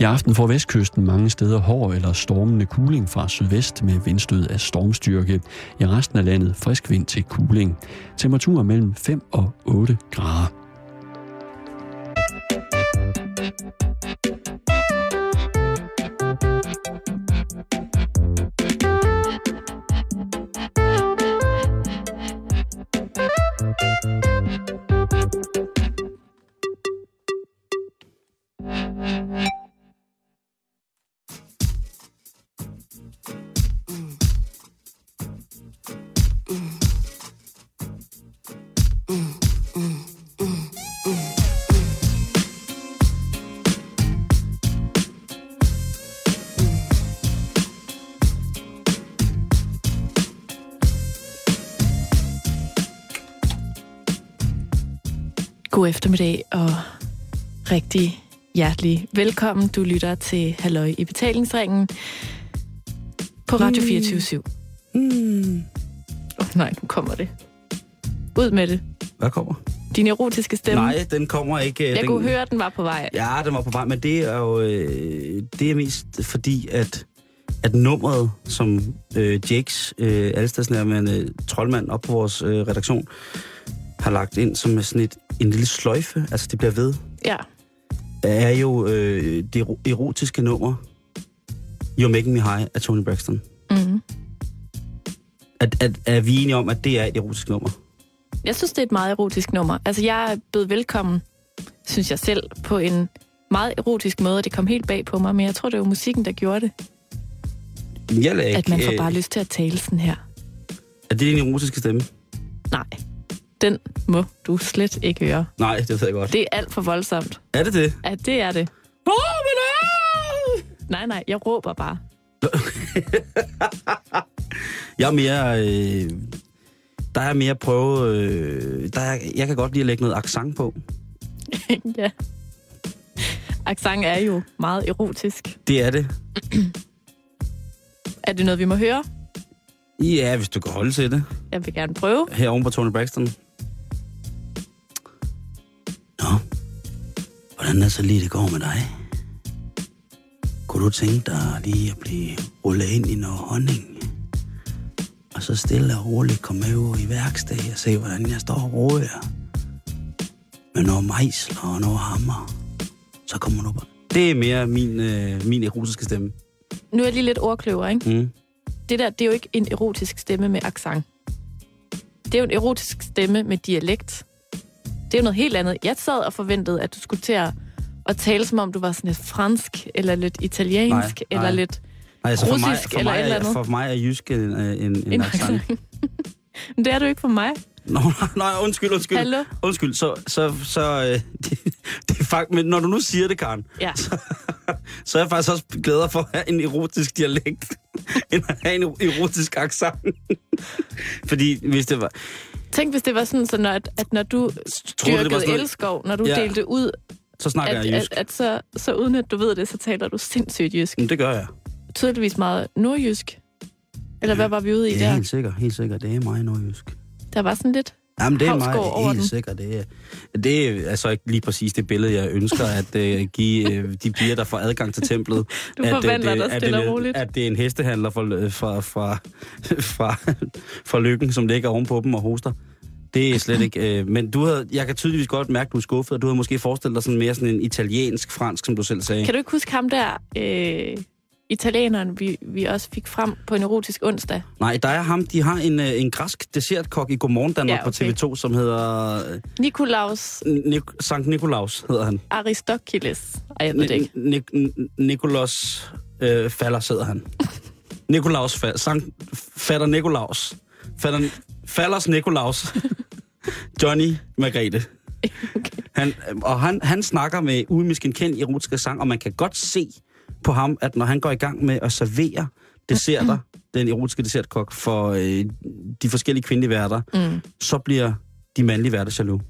I aften får vestkysten mange steder hård eller stormende kuling fra sydvest med vindstød af stormstyrke. I resten af landet frisk vind til kuling. Temperaturer mellem 5 og 8 grader. Eftermiddag og rigtig hjertelig velkommen. Du lytter til Halløj i betalingsringen på Radio 24 Mm. oh, Nej, nu kommer det. Ud med det. Hvad kommer? Din erotiske stemme. Nej, den kommer ikke. øh, Jeg den... kunne høre, at den var på vej. Ja, den var på vej, men det er jo øh, det er mest fordi, at, at nummeret, som øh, Jakes, øh, allestedsnærmende troldmand op på vores øh, redaktion, har lagt ind som sådan et, en lille sløjfe, altså det bliver ved, Ja. er jo øh, det ero- erotiske nummer, You're Making Me High af Tony Braxton. Mm-hmm. At, at, er vi enige om, at det er et erotisk nummer? Jeg synes, det er et meget erotisk nummer. Altså, jeg er blevet velkommen, synes jeg selv, på en meget erotisk måde, og det kom helt bag på mig, men jeg tror, det var musikken, der gjorde det. Jeg ikke, At man får øh, bare lyst til at tale sådan her. Er det din erotiske stemme? Den må du slet ikke høre. Nej, det ved jeg godt. Det er alt for voldsomt. Er det det? Ja, det er det. Nej, nej, jeg råber bare. Jeg er mere... Øh, der er mere prøve... Øh, der er, jeg kan godt lide at lægge noget accent på. ja. Accent er jo meget erotisk. Det er det. Er det noget, vi må høre? Ja, hvis du kan holde til det. Jeg vil gerne prøve. Her oven på Tony Braxton. Hvordan er så lige det går med dig? Kunne du tænke dig lige at blive rullet ind i noget honning? Og så stille og roligt komme med ud i værkstedet og se, hvordan jeg står og roer. Med noget mejsler og noget hammer. Så kommer du bare. Det er mere min, øh, min erotiske stemme. Nu er jeg lige lidt ordkløver, ikke? Mm. Det der, det er jo ikke en erotisk stemme med accent. Det er jo en erotisk stemme med dialekt. Det er jo noget helt andet. Jeg sad og forventede, at du skulle til at, at tale, som om du var sådan lidt fransk, eller lidt italiensk, Nej, eller nej. lidt Altså for mig, Russisk for, eller mig, et eller er, andet. for mig er jysk en, en, en, en en accent. Men det er du ikke for mig. Nå, nej, nej, undskyld, undskyld. Hallo? Undskyld, så, så, så øh, det, det er faktisk, men når du nu siger det, Karen, Ja. så er jeg faktisk også glæder for at have en erotisk dialekt, end at have en erotisk accent. Fordi hvis det var... Tænk, hvis det var sådan, så når, at, at når du var dyrkede sådan elskov, når du Ja. delte ud, Så snakker at, jeg at, jysk. at så, så uden at du ved det, så taler du sindssygt jysk. Men det gør jeg. Tydeligvis meget nordjysk. Eller hvad var vi ude i Det er der? helt sikkert, helt sikkert. Det er mig nordjysk. Der var sådan lidt... Jamen, det er mig helt den. sikkert. Det er, det er altså ikke lige præcis det billede, jeg ønsker at uh, give uh, de piger, der får adgang til templet. Du at, øh, forvandler det, dig at stille det, og roligt. At det er en hestehandler fra, fra, fra, fra, fra lykken, som ligger ovenpå dem og hoster. Det er slet ikke... Øh, men du havde, jeg kan tydeligvis godt mærke, at du er skuffet, og du havde måske forestillet dig sådan mere sådan en italiensk-fransk, som du selv sagde. Kan du ikke huske ham der, øh, italieneren, vi, vi også fik frem på en erotisk onsdag? Nej, der er ham. De har en, øh, en græsk dessertkok i Godmorgen Danmark Ja, okay. på TV2, som hedder... Øh, Nikolaus Nik- Sankt Nikolaus hedder han. Aristokiles. Ej, jeg ved det ikke. Nik- Nik- Nikolas øh, Faller sidder han. Nikolaus Faller. Sankt Fatter Nikolaus. Fatter, Fallers Nikolaus. Johnny Margrethe. Han, og han, han snakker med uimiskenkendt erotiske sang, og man kan godt se på ham, at når han går i gang med at servere desserter, den erotiske dessertkok, for øh, de forskellige kvindelige værter, Mm. så bliver de mandlige værter jaloux.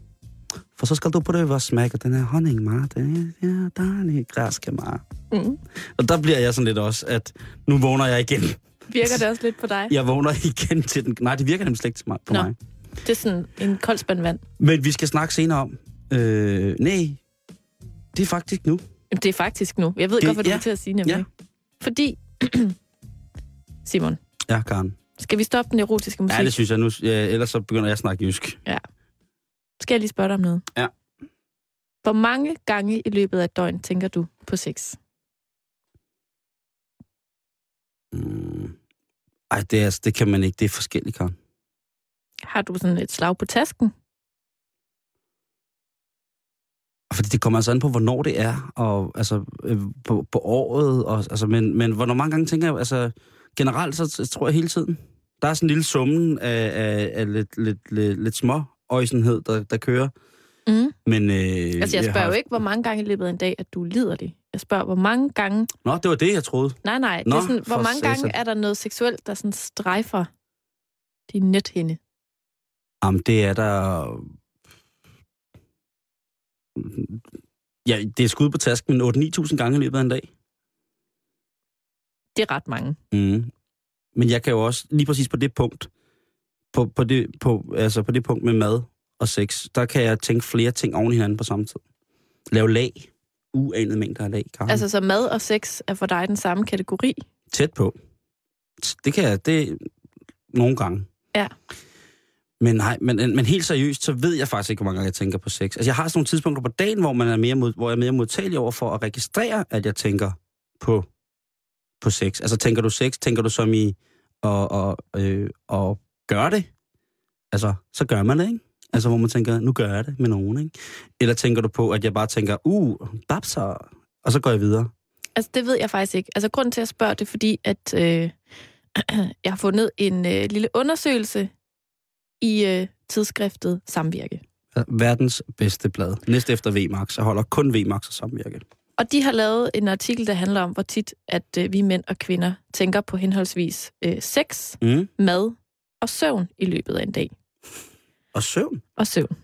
For så skal du prøve at smage den her honning, Mar. Det er ja, dejlig græske, Mar. Mm. Og der bliver jeg sådan lidt også, at nu vågner jeg igen. Virker det også lidt på dig? Jeg vågner igen til den. Nej, det virker nemlig slet ikke på Nå. mig. Det er sådan en kold spand vand. Men vi skal snakke senere om. Øh, nej, det er faktisk nu. Jamen, det er faktisk nu. Jeg ved Det- godt, hvad du ja. ja. til at sige, nemlig. Ja. Ja. Fordi, Simon, Ja, Karen. skal vi stoppe den erotiske musik? Ja, det synes jeg nu. Ja, ellers så begynder jeg at snakke jysk. Skal jeg lige spørge dig om noget? Ja. Hvor mange gange i løbet af et døgn tænker du på sex? Mm. Ej, det, er, altså- det kan man ikke. Det er forskelligt, Karen. Har du sådan et slag på tasken? Fordi det kommer altså an på, hvornår det er, og altså øh, på, på året, og, altså, men, men hvornår mange gange tænker jeg, altså generelt så, tror jeg hele tiden, der er sådan en lille summen af, af, af lidt, lidt, lidt, lidt små øjsenhed, der, der kører. Mm. Men, øh, Altså, jeg spørger har... jo ikke, hvor mange gange i løbet af en dag, at du er liderlig. Jeg spørger, hvor mange gange... Nå, det var det, jeg troede. Nej, nej. Nå, det er sådan, hvor mange gange satan. er der noget seksuelt, der sådan strejfer din nethinde? Jamen, det er der... Ja, det er skud på tasken, men 8-9.000 gange i løbet af en dag. Det er ret mange. Mm. Men jeg kan jo også, lige præcis på det punkt, på, på, det, på, altså på det punkt med mad og sex, der kan jeg tænke flere ting oven i hinanden på samme tid. Lave lag. Uanede mængder af lag, Karen. Altså, så mad og sex er for dig den samme kategori? Tæt på. Det kan jeg, det nogle gange. Ja. Men nej, men, øh, men helt seriøst, så ved jeg faktisk ikke, hvor mange gange jeg tænker på sex. Altså, jeg har sådan nogle tidspunkter på dagen, hvor, man er mere mod, hvor jeg er mere modtagelig over for at registrere, at jeg tænker på, på sex. Altså, tænker du sex, tænker du som i at, at, øh, at gøre det? Altså, så gør man det, ikke? Altså, hvor man tænker, nu gør jeg det med nogen, ikke? Eller tænker du på, at jeg bare tænker, uh, babser, og så går jeg videre? Altså, det ved jeg faktisk ikke. Altså, grunden til at spørge, det er fordi, at øh, jeg har fundet en øh, lille undersøgelse i øh, tidsskriftet Samvirke. Verdens bedste blad. Næst efter VMAX. Jeg holder kun VMAX og samvirke. Og de har lavet en artikel, der handler om, hvor tit, at øh, vi mænd og kvinder tænker på henholdsvis øh, sex, Mm. mad og søvn i løbet af en dag. Og søvn. Og søvn.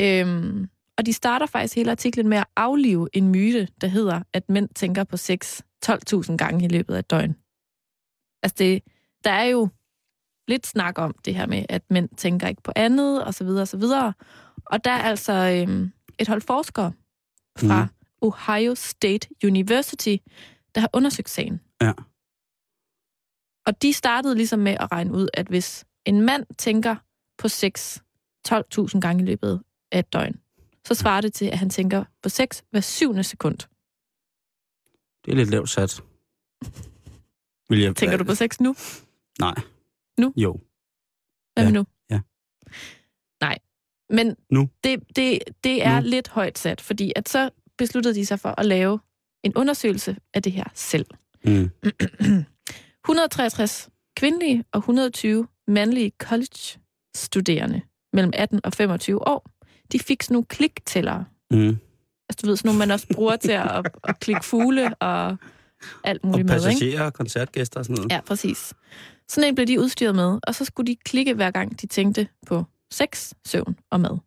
Øhm, og de starter faktisk hele artiklen med at aflive en myte, der hedder, at mænd tænker på sex 12.000 gange i løbet af et døgn. Altså, det, der er jo lidt snak om det her med, at mænd tænker ikke på andet, og så videre, og så videre. Og der er altså øhm, et hold forskere fra Mhm. Ohio State University, der har undersøgt sagen. Ja. Og de startede ligesom med at regne ud, at hvis en mand tænker på sex 12.000 gange i løbet af et døgn, så svarer det til, at han tænker på sex hver syvende sekund. Det er lidt lavt sat. Vil jeg, Tænker du på sex nu? Nej. Nu? Jo. Hvad Ja, med nu? ja. Nej. Men Nu? det, det, det er Nu? lidt højt sat, fordi at så besluttede de sig for at lave en undersøgelse af det her selv. Mm. 163 kvindelige og 120 mandlige college-studerende mellem 18 og 25 år, de fik sådan nogle kliktællere. Mm. Altså du ved, sådan nogle, man også bruger til at, at, at klikke fugle og alt Og muligt med, ikke? passagerer og koncertgæster og sådan noget. Ja, præcis. Sådan en blev de udstyret med, og så skulle de klikke hver gang, de tænkte på sex, søvn og mad.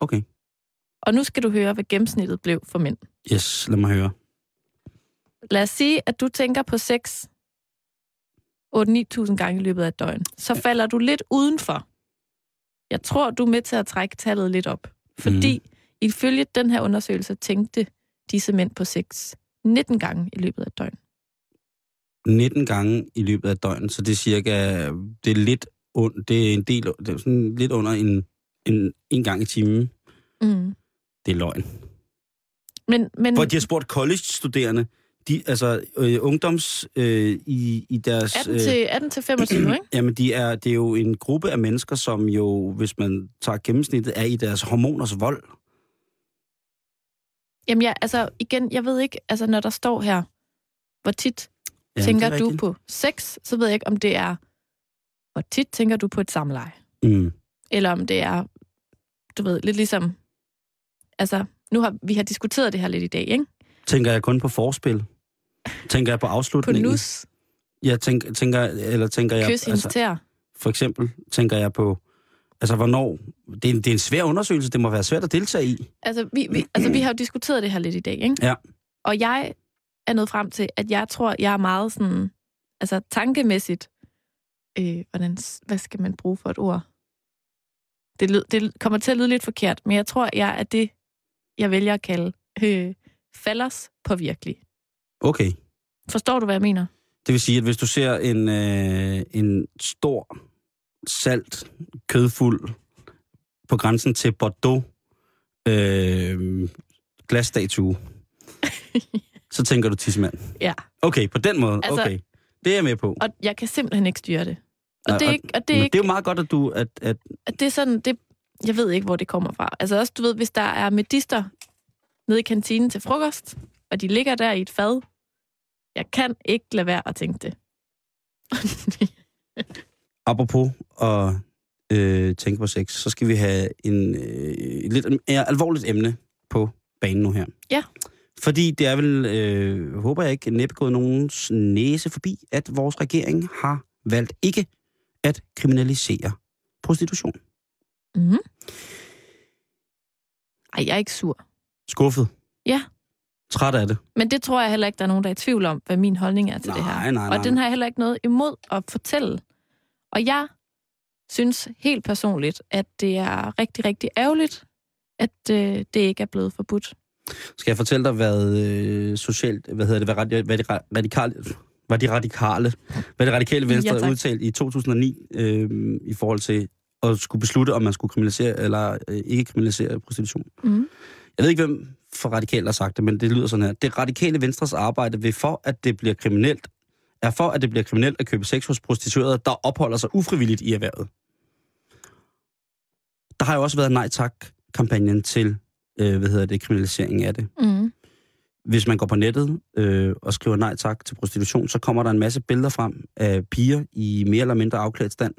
Okay. Og nu skal du høre, hvad gennemsnittet blev for mænd. Yes, lad mig høre. Lad os sige, at du tænker på sex 8-9.000 gange i løbet af et døgn. Så falder du lidt udenfor. Jeg tror, du er med til at trække tallet lidt op. Fordi mm. ifølge den her undersøgelse tænkte disse mænd på sex 19 gange i løbet af et døgn. 19 gange i løbet af et døgn, så det er cirka, det er lidt, und, det er en del, det er sådan lidt under en, en, en gang i timen. Mm. Det er løgn. Men, men Hvor de har spurgt college-studerende, de, altså øh, ungdoms øh, i, i deres... 18 til, 18 til 25, ikke? Jamen, de er, det er jo en gruppe af mennesker, som jo, hvis man tager gennemsnittet, er i deres hormoners vold. Jamen ja, altså igen, jeg ved ikke, altså når der står her, hvor tit Ja, tænker er du på sex, så ved jeg ikke, om det er, hvor tit tænker du på et samleje. Mm. Eller om det er, du ved, lidt ligesom, altså, nu har vi har diskuteret det her lidt i dag, ikke? Tænker jeg kun på forspil? Tænker jeg på På afslutningen? nus, Jeg tænker, tænker, eller tænker jeg... kys, hendes tæer. For eksempel tænker jeg på, altså hvornår, det er, en, det er en svær undersøgelse, det må være svært at deltage i. Altså vi, vi, altså, vi har jo diskuteret det her lidt i dag, ikke? Ja. Og jeg er nået frem til, at jeg tror, jeg er meget sådan, altså tankemæssigt, øh, hvordan, hvad skal man bruge for et ord? Det, lyd, det kommer til at lyde lidt forkert, men jeg tror, jeg er det, jeg vælger at kalde øh, fallers påvirkelig. Okay. Forstår du, hvad jeg mener? Det vil sige, at hvis du ser en, øh, en stor, salt, kødfuld, på grænsen til Bordeaux, øh, glasstatue, så tænker du tidsmand. Ja. Okay, på den måde. Altså- okay. Det er jeg med på. Og jeg kan simpelthen ikke styre det. Og Nej, det er ikke, og det er ikke, det er jo meget godt, at du... At, at, at det er sådan, det, jeg ved ikke, hvor det kommer fra. Altså også, du ved, hvis der er medister nede i kantinen til frokost, og de ligger der i et fad, jeg kan ikke lade være at tænke det. apropos at øh, tænke på sex, så skal vi have en øh, et lidt ja, alvorligt emne på banen nu her. Ja. Fordi det er vel, øh, håber jeg ikke, næppe gået nogens næse forbi, at vores regering har valgt ikke at kriminalisere prostitution. Mm-hmm. Ej, jeg er ikke sur. Skuffet. Ja. Træt af det. Men det tror jeg heller ikke, der er nogen, der er i tvivl om, hvad min holdning er til Nej, det her. nej, nej. Og den har jeg heller ikke noget imod at fortælle. Og jeg synes helt personligt, at det er rigtig, rigtig ærgerligt, at øh, det ikke er blevet forbudt. Skal jeg fortælle dig, hvad øh, socialt, hvad hedder det, hvad, radi- hvad de ra- radikale, hvad de radikale, hvad det radikale venstre Ja, udtalt i 2009 øh, i forhold til at skulle beslutte, om man skulle kriminalisere eller øh, ikke kriminalisere prostitution. Mm. Jeg ved ikke, hvem for radikale har sagt det, men det lyder sådan her. Det radikale venstres arbejde vil for, at det bliver kriminelt, er for, at det bliver kriminelt at købe sex hos prostituerede, der opholder sig ufrivilligt i erhvervet. Der har jo også været nej tak-kampagnen til, øh, hvad hedder det, kriminalisering af det Mm. hvis man går på nettet øh, og skriver nej tak til prostitution, så kommer der en masse billeder frem af piger i mere eller mindre afklædt stand,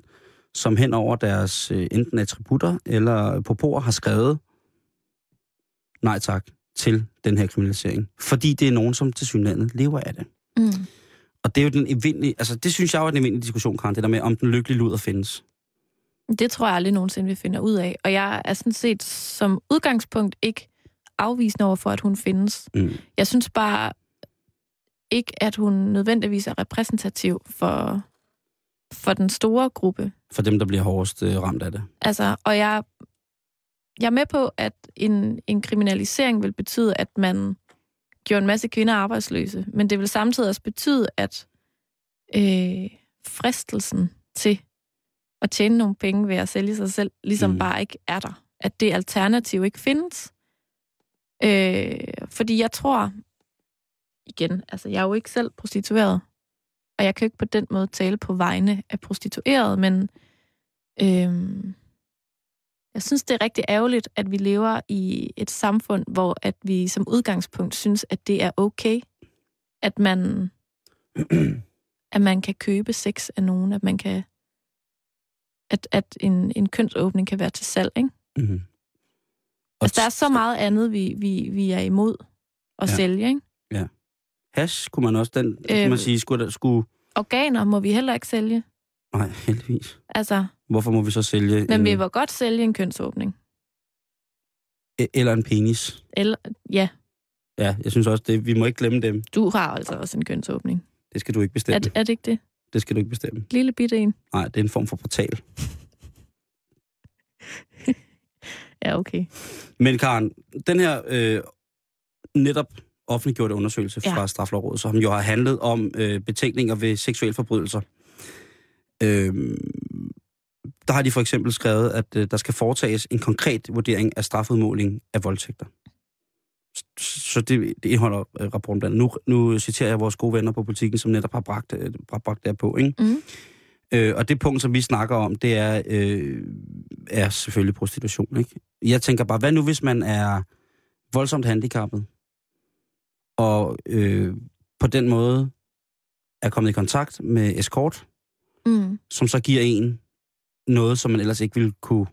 som hen over deres øh, enten attributter eller popoer har skrevet nej tak til den her kriminalisering. Fordi det er nogen, som til synlandet lever af det. Mm. Og det er jo den evindelige, altså det synes jeg jo er den evindelige diskussion, Karen, det der med, om den lykkelige luder findes. Det tror jeg aldrig nogensinde, vi finder ud af. Og jeg er sådan set som udgangspunkt ikke afvisende over for, at hun findes. Mm. Jeg synes bare ikke, at hun nødvendigvis er repræsentativ for, for den store gruppe. For dem, der bliver hårdest øh, ramt af det. Altså, og jeg, jeg er med på, at en, en kriminalisering vil betyde, at man gjorde en masse kvinder arbejdsløse, men det vil samtidig også betyde, at øh, fristelsen til at tjene nogle penge ved at sælge sig selv, ligesom Mm. bare ikke er der. At det alternativ ikke findes. Øh, fordi jeg tror, igen, altså jeg er jo ikke selv prostitueret, og jeg kan jo ikke på den måde tale på vegne af prostitueret, men øh, jeg synes, det er rigtig ærgerligt, at vi lever i et samfund, hvor at vi som udgangspunkt synes, at det er okay, at man, at man kan købe sex af nogen, at man kan at, at en, en kønsåbning kan være til salg, ikke? Mm. Altså, der er så meget andet, vi, vi, vi er imod at Ja. ja. sælge, ikke? Hash kunne man også, den øh, kunne man sige, skulle, der, skulle... Organer må vi heller ikke sælge. Nej, heldigvis. Altså, Hvorfor må vi så sælge men en, vi må godt sælge en kønsåbning. e- eller en penis? Eller, ja, Ja, jeg synes også, det, vi må ikke glemme dem. du har altså også en kønsåbning. Det skal du ikke Er, bestemme. det- er det ikke det? Det skal du ikke bestemme. Lille bitte en. Nej, det er en form for portal. Ja, okay. Men Karen, den her øh, netop offentliggjorte undersøgelse Ja. fra Straflovrådet, som jo har handlet om øh, betænkninger ved seksuelle forbrydelser. Øh, der har de for eksempel skrevet, at øh, der skal foretages en konkret vurdering af strafudmåling af voldtægter. Så det, det indeholder øh, rapporten blandt. Nu, nu citerer jeg vores gode venner på politikken, som netop har bragt, øh, bragt, bragt det på. Ikke? Mm. Øh, og det punkt, som vi snakker om, det er, øh, er selvfølgelig prostitution. Ikke? Jeg tænker bare, hvad nu hvis man er voldsomt handicappet, og øh, på den måde er kommet i kontakt med escort, Mm. som så giver en noget, som man ellers ikke ville kunne,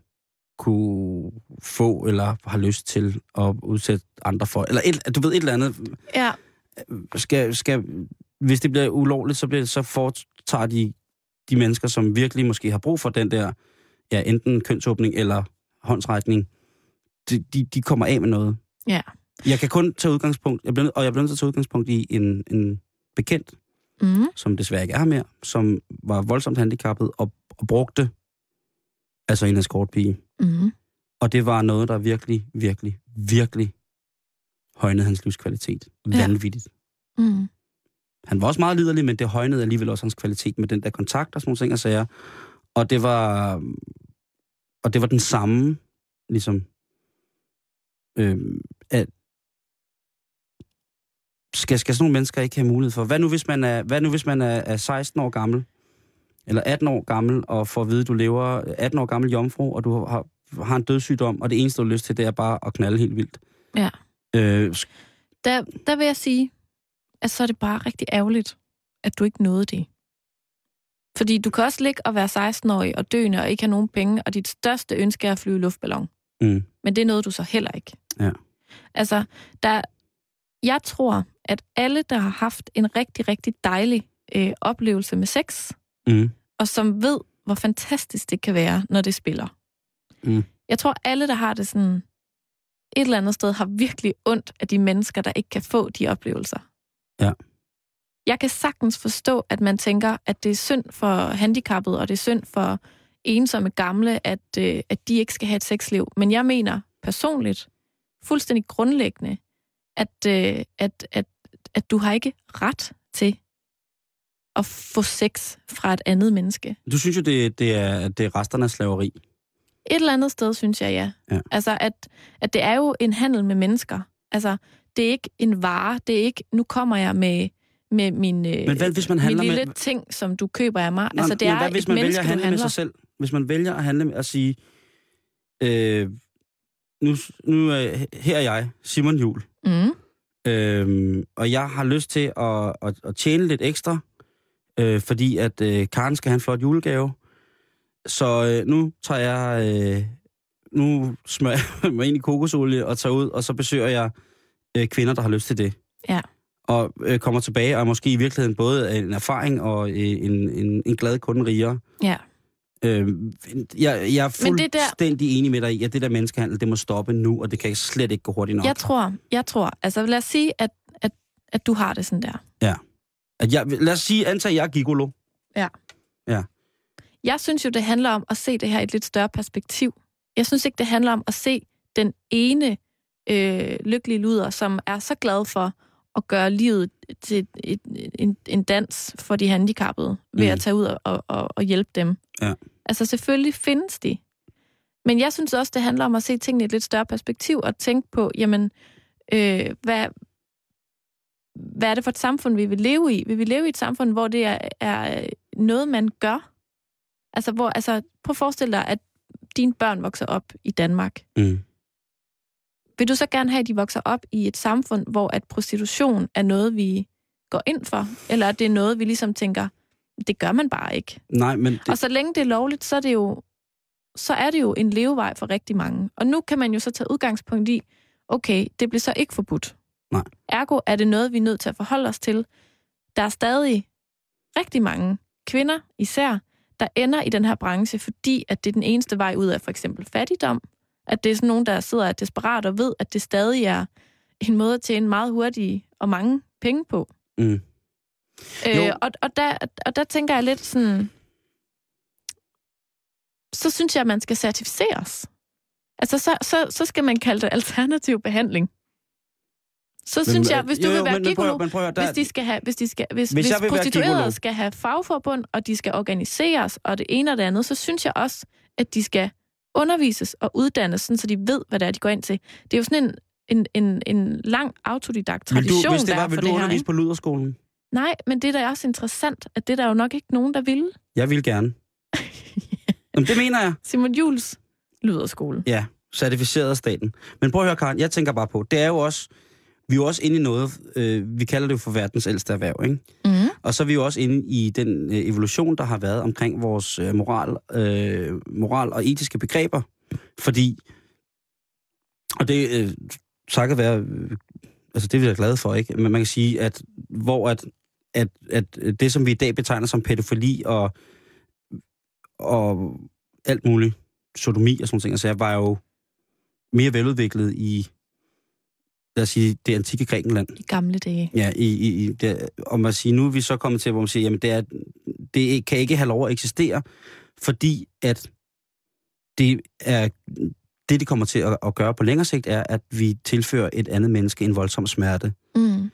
kunne få, eller har lyst til at udsætte andre for. Eller et, du ved, et eller andet. Ja, Skal, skal, hvis det bliver ulovligt, så, bliver, så foretager de, de mennesker, som virkelig måske har brug for den der, ja, enten kønsåbning eller håndsrækning, de, de, de kommer af med noget. Ja. Jeg kan kun tage udgangspunkt, jeg bliver, og jeg bliver nødt til at tage udgangspunkt i en, en bekendt, mm. som desværre ikke er mere, som var voldsomt handicappet og, og brugte altså en escortpige. Mm. Og det var noget, der virkelig, virkelig, virkelig højnede hans livskvalitet. Ja. Vanvittigt. Mm. Han var også meget liderlig, men det højnede alligevel også hans kvalitet med den der kontakt og sådan nogle ting og sager. Og det var, og det var den samme, ligesom, øh, at skal, skal sådan nogle mennesker ikke have mulighed for? Hvad nu, hvis man er, hvad nu, hvis man er, er 16 år gammel, eller 18 år gammel, og får at vide, at du lever 18 år gammel jomfru, og du har, har en dødssygdom, og det eneste, du har lyst til, det er bare at knalde helt vildt. Ja. Øh, Der, der vil jeg sige, at så er det bare rigtig ærgerligt, at du ikke nåede det. Fordi du kan også ligge og være 16-årig og døende og ikke have nogen penge, og dit største ønske er at flyve i luftballon. mm, Men det nåede du så heller ikke. Ja. Altså, der, jeg tror, at alle, der har haft en rigtig, rigtig dejlig øh, oplevelse med sex, mm, og som ved, hvor fantastisk det kan være, når det spiller. Mm. Jeg tror, alle, der har det sådan et eller andet sted, har virkelig ondt af de mennesker, der ikke kan få de oplevelser. Ja. Jeg kan sagtens forstå, at man tænker, at det er synd for handicappede, og det er synd for ensomme gamle, at, øh, at de ikke skal have et sexliv. Men jeg mener personligt, fuldstændig grundlæggende, at, øh, at, at, at du har ikke ret til at få sex fra et andet menneske. Du synes jo, det, det, er, det er resterne af slaveri. Et eller andet sted, synes jeg, ja. Ja. Altså, at, at det er jo en handel med mennesker. Altså, det er ikke en vare. Det er ikke, nu kommer jeg med, med min, øh, Men hvad hvis man min handler lille med... ting, som du køber af mig. Nå, altså, det men er hvad hvis man vælger menneske, at du handle med sig selv? Hvis man vælger at handle med at sige, øh, nu, nu øh, her er jeg, Simon Jul, Mm. øh, og jeg har lyst til at, at, at tjene lidt ekstra, øh, fordi at øh, Karen skal have en flot julegave. Så øh, nu tager jeg, øh, nu smører jeg mig ind i kokosolie og tager ud, og så besøger jeg øh, kvinder, der har lyst til det. Ja. Og øh, kommer tilbage, og måske i virkeligheden både en erfaring og øh, en, en, en glad kunde rigere. Ja. Øh, jeg, jeg er det der- fuldstændig enig med dig i, at det der menneskehandel, det må stoppe nu, og det kan slet ikke gå hurtigt nok. Jeg tror, jeg tror, altså lad os sige, at, at, at du har det sådan der. At jeg, lad os sige, antag, jeg er gigolo. Jeg synes jo, det handler om at se det her i et lidt større perspektiv. Jeg synes ikke, det handler om at se den ene øh, lykkelige luder, som er så glad for at gøre livet til et, et, en, en dans for de handicappede, ved Mm. at tage ud og, og, og, og hjælpe dem. Ja. Altså selvfølgelig findes de. Men jeg synes også, det handler om at se tingene i et lidt større perspektiv, og tænke på, jamen, øh, hvad, hvad er det for et samfund, vi vil leve i? Vil vi leve i et samfund, hvor det er, er noget, man gør? Altså, hvor, altså, prøv at forestille dig, at dine børn vokser op i Danmark. Mm. Vil du så gerne have, at de vokser op i et samfund, hvor at prostitution er noget, vi går ind for? Eller er det noget, vi ligesom tænker, det gør man bare ikke? Nej, men det, Og så længe det er lovligt, så er det jo, så er det jo en levevej for rigtig mange. Og nu kan man jo så tage udgangspunkt i, okay, det bliver så ikke forbudt. Nej. Ergo er det noget, vi er nødt til at forholde os til. Der er stadig rigtig mange kvinder især, der ender i den her branche, fordi at det er den eneste vej ud af for eksempel fattigdom. At det er sådan nogen, der sidder og er desperat og ved, at det stadig er en måde at tjene meget hurtige og mange penge på. mm. Jo. Øh, og, og, der, og der tænker jeg lidt sådan, så synes jeg, at man skal certificeres. Altså, så, så, så skal man kalde det alternativ behandling. Så men, synes jeg, hvis du jo, vil være prøv, gigolo, prøv, høre, der, hvis de skal have, hvis de skal, hvis, Hvis hvis, vil prostituerede gigolo. skal have fagforbund, og de skal organiseres, og det ene og det andet, så synes jeg også, at de skal undervises og uddannes, sådan, så de ved, hvad det er, de går ind til. Det er jo sådan en, en, en, en lang autodidakt vil tradition, du, hvis det der var, er vil for du det her. undervise Ikke? på Luderskolen? Nej, men det der er også interessant, at det er der jo nok ikke nogen, der vil. Jeg vil gerne. Jamen, det mener jeg. Simon Jules lyder skole. Ja, certificeret af staten. Men prøv at høre, Karen, jeg tænker bare på, det er jo også, vi er jo også inde i noget, øh, vi kalder det jo for verdens ældste erhverv, ikke? Mm. Og så er vi jo også inde i den øh, evolution, der har været omkring vores øh, moral, øh, moral og etiske begreber. Fordi, og det øh, takket være, øh, altså det er vi da glade for, ikke? Men man kan sige, at hvor at, at, at det, som vi i dag betegner som pædofili og, og alt muligt, sodomi og sådan noget, så var jo mere veludviklet i, lad os sige, det antikke Grækenland. I gamle dage. Ja, i, i, i det, og man siger, nu er vi så kommet til, hvor man siger, jamen det, er, det kan ikke have lov at eksistere, fordi at det er det, det kommer til at, at gøre på længere sigt, er, at vi tilfører et andet menneske en voldsom smerte. Mm.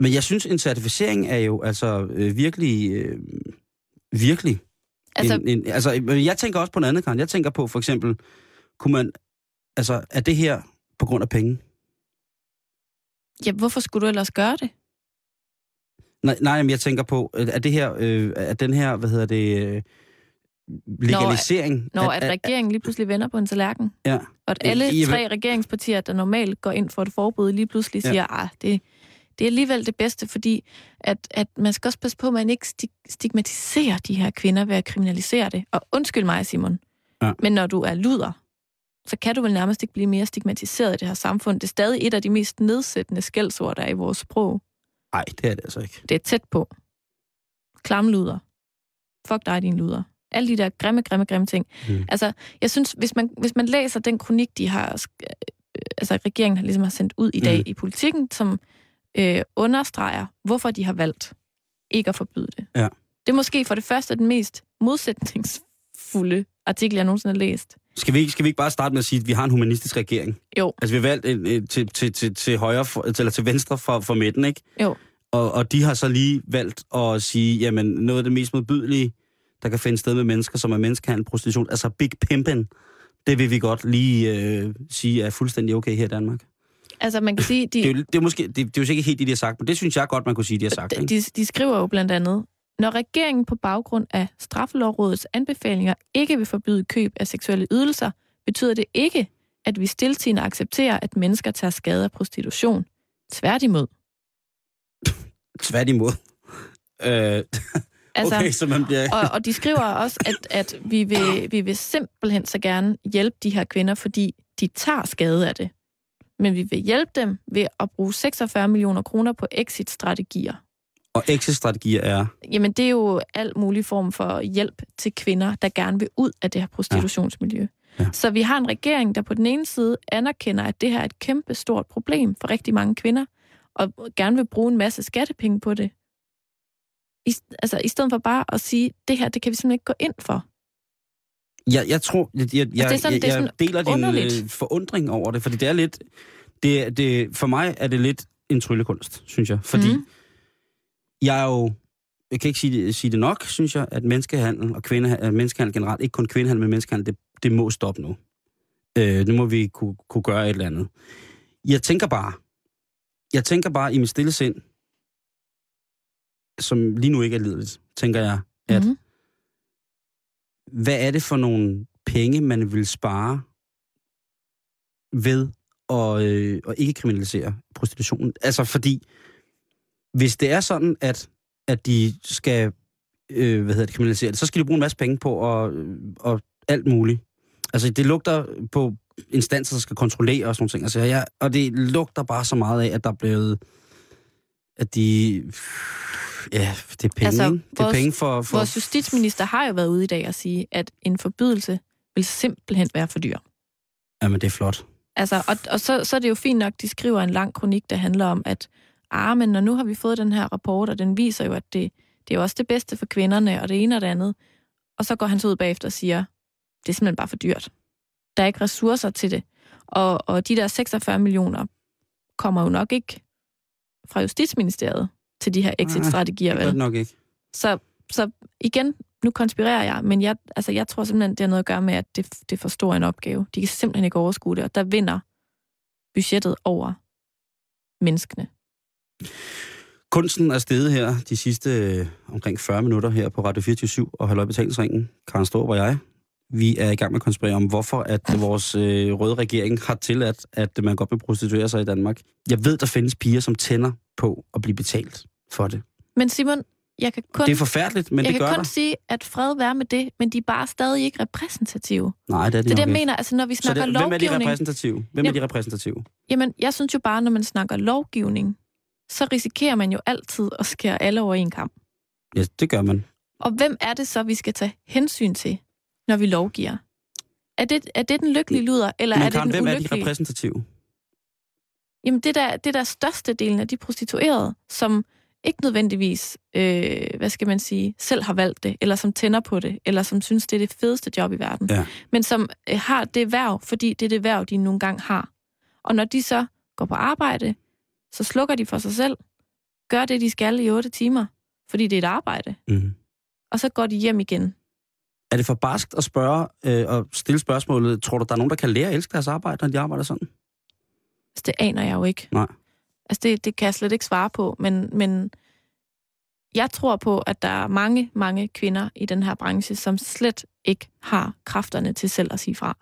Men jeg synes, en certificering er jo altså øh, virkelig, øh, virkelig... Altså, en, en, altså, jeg tænker også på noget andet, Karen. Jeg tænker på for eksempel, kunne man... Altså, er det her på grund af penge? ja, hvorfor skulle du ellers gøre det? Nej, nej, men jeg tænker på, øh, er det her, øh, er den her, hvad hedder det, øh, legalisering? Når er, at er, regeringen lige pludselig vender på en tallerken, ja, og at Øh, alle vil- tre regeringspartier, der normalt går ind for et forbud, lige pludselig Ja. siger, at det, det er alligevel det bedste, fordi at, at man skal også passe på, at man ikke sti- stigmatiserer de her kvinder ved at kriminalisere det. Og undskyld mig, Simon, Ja. men når du er luder, så kan du vel nærmest ikke blive mere stigmatiseret i det her samfund. Det er stadig et af de mest nedsættende skældsord, der er i vores sprog. Nej, det er det altså ikke. Det er tæt på. Klamluder. Fuck dig, din luder. Alle de der grimme, grimme, grimme ting. Mm. Altså, jeg synes, hvis man, hvis man læser den kronik, de har, øh, altså regeringen har ligesom har sendt ud i dag mm. i politikken, som øh, understreger, hvorfor de har valgt ikke at forbyde det. Ja. Det er måske for det første den mest modsætningsfulde artikel, jeg nogensinde har læst. Skal vi, ikke- skal vi ikke bare starte med at sige, at vi har en humanistisk regering? Jo. Altså, vi har valgt en, en, til, til, til, til højre, for, eller til venstre for, for midten, ikke? Jo. Og, og de har så lige valgt at sige, jamen, noget af det mest modbydelige, der kan finde sted med mennesker, som er menneskehandel, prostitution, altså big pimpin', det vil vi godt lige øh, sige er fuldstændig okay her i Danmark. Altså, man kan sige, de, Det er jo, det er måske, det, det er jo sikkert helt det, de har sagt, men det synes jeg godt, man kunne sige, de har sagt. Ikke? de, de skriver jo blandt andet, når regeringen på baggrund af Straffelovrådets anbefalinger ikke vil forbyde køb af seksuelle ydelser, betyder det ikke, at vi stiltigende accepterer, at mennesker tager skade af prostitution. Tværtimod. Tværtimod. Øh, Altså, okay, så man bliver... og, og de skriver også, at, at vi, vil, vi vil simpelthen så gerne hjælpe de her kvinder, fordi de tager skade af det. Men vi vil hjælpe dem ved at bruge 46 millioner kroner på exit-strategier. Og exit-strategier er... Jamen, det er jo alt mulig form for hjælp til kvinder, der gerne vil ud af det her prostitutionsmiljø. Ja. Ja. Så vi har en regering, der på den ene side anerkender, at det her er et kæmpe stort problem for rigtig mange kvinder, og gerne vil bruge en masse skattepenge på det. I, altså, i stedet for bare at sige, det her, det kan vi simpelthen ikke gå ind for. Jeg, jeg tror, jeg, jeg, jeg, Altså, det er sådan- jeg, det er jeg sådan deler din øh, forundring over det, fordi det er lidt... Det, det, for mig er det lidt en tryllekunst, synes jeg. Fordi mm. Jeg er jo... Jeg kan ikke sige det, sige det nok, synes jeg, at menneskehandel og kvinde, menneskehandel generelt, ikke kun kvindehandel, men menneskehandel, det, det må stoppe nu. Øh, nu må vi kunne, kunne gøre et eller andet. Jeg tænker bare, jeg tænker bare i mit stille sind, som lige nu ikke er lideligt, tænker jeg, at Mhm. hvad er det for nogle penge, man vil spare ved at, øh, at ikke kriminalisere prostitutionen? Altså fordi, hvis det er sådan, at, at de skal øh, hvad hedder det, kriminalisere det, så skal de bruge en masse penge på at, øh, og alt muligt. Altså det lugter på instanser, der skal kontrollere og sådan nogle ting. Altså, ja, og det lugter bare så meget af, at der er blevet at de... Ja, det er penge, Altså, altså, ikke? Det er vores- penge for... for Vores justitsminister har jo været ude i dag og sige, at en forbydelse vil simpelthen være for dyr. Jamen, det er flot. Altså, og og så, så er det jo fint nok, de skriver en lang kronik, der handler om, at ah, men når nu har vi fået den her rapport, og den viser jo, at det, det er jo også det bedste for kvinderne, og det ene og det andet. Og så går han så ud bagefter og siger, det er simpelthen bare for dyrt. Der er ikke ressourcer til det. Og, og de der 46 millioner kommer jo nok ikke fra Justitsministeriet til de her exit-strategier, er vel? det nok ikke. Så, så igen, nu konspirerer jeg, men jeg, altså, jeg tror simpelthen, det har noget at gøre med, at det, det er for stor en opgave. De kan simpelthen ikke overskue det, og der vinder budgettet over menneskene. Kunsten er steget her de sidste øh, omkring 40 minutter her på Radio 24 og Halløj Betalingsringen. Karen Storp og jeg. Vi er i gang med at konspirere om, hvorfor at vores øh, røde regering har tilladt, at man godt vil prostituere sig i Danmark. Jeg ved, der findes piger, som tænder på at blive betalt for det. Men Simon, jeg kan kun, Det er forfærdeligt, men jeg det kan gør kun der. sige, at fred være med det, men de er bare stadig ikke repræsentative. Nej, det er de Det er det, jeg mener, altså når vi Så snakker det, hvem er de lovgivning... repræsentative? Hvem er de repræsentative? Jamen, jeg synes jo bare, når man snakker lovgivning, så risikerer man jo altid at skære alle over en kamp. Ja, det gør man. Og hvem er det så, vi skal tage hensyn til, når vi lovgiver? Er det, er det den lykkelige luder, eller Men er det Karen, den hvem er de ulykkelige? repræsentative? Jamen, det der, det der største delen af de prostituerede, som ikke nødvendigvis, øh, hvad skal man sige, selv har valgt det, eller som tænder på det, eller som synes, det er det fedeste job i verden, Ja. men som øh, har det værv, fordi det er det værv, de nogle gange har. Og når de så går på arbejde, så slukker de for sig selv, gør det, de skal i otte timer, fordi det er et arbejde, Mm. og så går de hjem igen. Er det for barskt at spørge øh, og stille spørgsmålet, tror du, der er nogen, der kan lære at elske deres arbejde, når de arbejder sådan? Altså, det aner jeg jo ikke. Nej. Altså, det, det kan jeg slet ikke svare på, men, men jeg tror på, at der er mange, mange kvinder i den her branche, som slet ikke har kræfterne til selv at sige fra.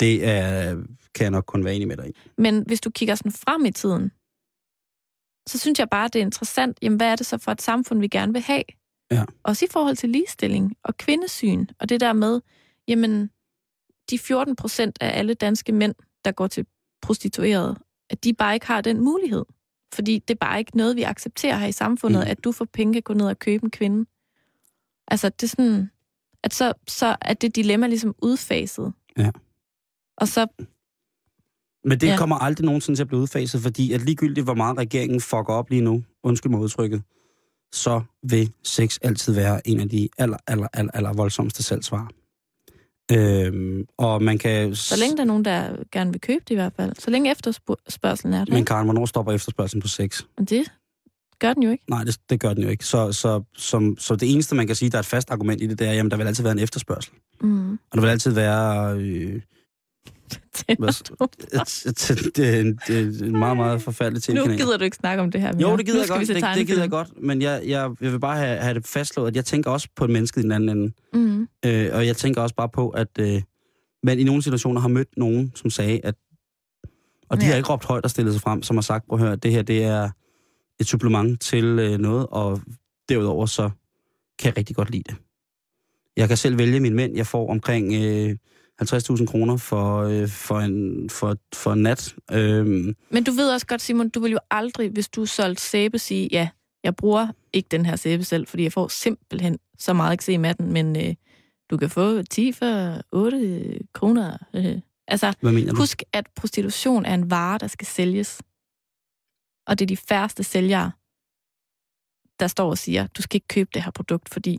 Det er, kan jeg nok kun være enig med dig i. Men hvis du kigger sådan frem i tiden, så synes jeg bare, det er interessant, jamen hvad er det så for et samfund, vi gerne vil have? Ja. Også i forhold til ligestilling og kvindesyn, og det der med, jamen, de 14 procent af alle danske mænd, der går til prostituerede, at de bare ikke har den mulighed. Fordi det er bare ikke noget, vi accepterer her i samfundet, Mm. at du for penge kan gå ned og købe en kvinde. Altså, det er sådan, at så, så er det dilemma ligesom udfaset. Ja. Og så Men det ja. Kommer aldrig nogensinde til at blive udfaset, fordi at ligegyldigt, hvor meget regeringen fucker op lige nu, undskyld mig udtrykket, så vil sex altid være en af de aller, aller, aller, aller voldsomste salgsvarer. Øhm, og man kan... Så længe der er nogen, der gerne vil købe det i hvert fald. Så længe efterspørgselen er der. Men? Karen, hvornår stopper efterspørgselen på sex? Men det gør den jo ikke. Nej, det, det gør den jo ikke. Så, så, som, så det eneste, man kan sige, der er et fast argument i det, det er, jamen, der vil altid være en efterspørgsel. Mm. Og der vil altid være... Øh, det, er en, det er en meget, meget forfærdelig ting. nu gider du ikke snakke om det her mere. Jo, det gider jeg godt. Det, det gider jeg godt. Men jeg, jeg, jeg vil bare have, have det fastslået, at jeg tænker også på mennesket i den anden ende. Mm. Øh, og jeg tænker også bare på, at øh, man i nogle situationer har mødt nogen, som sagde, at... Og de Ja. har ikke råbt højt og stillet sig frem, som har sagt, prøv at høre, det her det er et supplement til øh, noget, og derudover så kan jeg rigtig godt lide det. Jeg kan selv vælge mine mænd. Jeg får omkring øh, 50.000 kroner for, øh, for, en, for, for en nat. Øhm, Men du ved også godt, Simon, du vil jo aldrig, hvis du solgt sæbe, sige, ja, jeg bruger ikke den her sæbe selv, fordi jeg får simpelthen så meget eksem af den, men øh, du kan få 10 for 8 kroner. Øh. Altså, hvad mener du? husk, at prostitution er en vare, der skal sælges. Og det er de færreste sælgere, der står og siger, du skal ikke købe det her produkt, fordi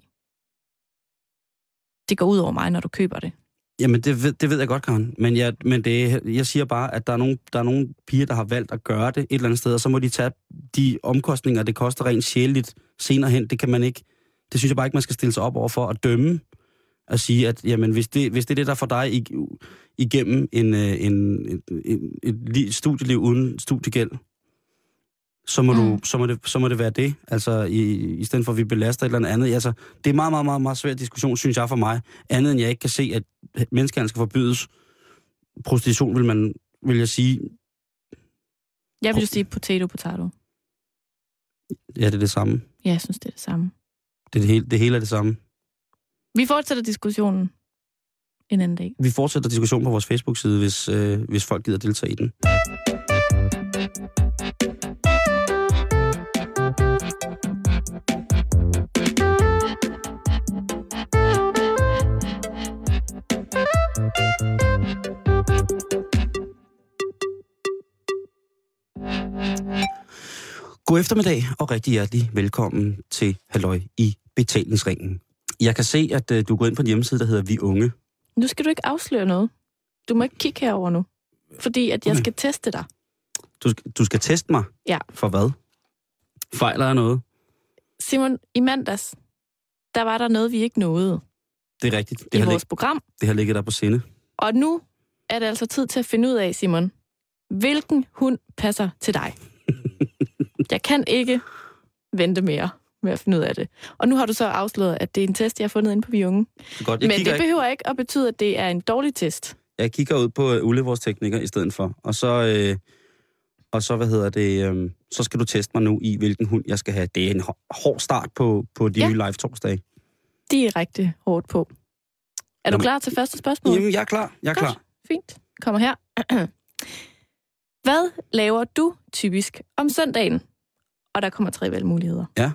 det går ud over mig, når du køber det. Jamen, det ved, det ved jeg godt, Karen. Men, jeg, men det, jeg siger bare, at der er, nogle, der er nogle piger, der har valgt at gøre det et eller andet sted, og så må de tage de omkostninger, det koster rent sjældent senere hen. Det kan man ikke... Det synes jeg bare ikke, man skal stille sig op over for at dømme at sige, at jamen, hvis, det, hvis det er det, der får dig igennem en, en, en, en, et studieliv uden studiegæld, så må, mm. du, så, må det, så må det være det, altså i, i stedet for at vi belaster et eller andet. Altså, det er meget, meget, meget, meget svær diskussion, synes jeg for mig. Andet end jeg ikke kan se, at menneskehandel skal forbydes. Prostitution vil man, vil jeg sige, Jeg vil jo sige potato, potato. ja, det er det samme. Ja, jeg synes, det er det samme. Det, er det, hele, det hele er det samme. Vi fortsætter diskussionen en anden dag. Vi fortsætter diskussionen på vores Facebook-side, hvis, øh, hvis folk gider deltage i den. God eftermiddag og rigtig hjertelig velkommen til Halløj i betalingsringen. Jeg kan se, at øh, du gået ind på en hjemmeside, der hedder Vi Unge. Nu skal du ikke afsløre noget. Du må ikke kigge herover nu. Fordi at jeg Okay. skal teste dig. Du, skal- du skal teste mig? Ja. For hvad? Fejler jeg noget? Simon, i mandags, der var der noget, vi ikke nåede Det er rigtigt. i Det har, vores lig, program. det har ligget der på sinde. Og nu er det altså tid til at finde ud af, Simon, hvilken hund passer til dig. jeg kan ikke vente mere med at finde ud af det. Og nu har du så afsløret, at det er en test, jeg har fundet inde på Vi Unge. Godt, jeg, Men det ikke, behøver ikke at betyde, at det er en dårlig test. jeg kigger ud på uh, Ulle, vores tekniker, i stedet for. Og så, øh, og så hvad hedder det, øh, så skal du teste mig nu i, hvilken hund jeg skal have. Det er en hår- hård start på, på de Ja. nye live torsdage. Direkte hårdt på. Er du klar til første spørgsmål? Jamen, jeg er klar. Jeg er Godt. klar. Fint. Kommer her. Hvad laver du typisk om søndagen? Og der kommer tre valgmuligheder. Ja.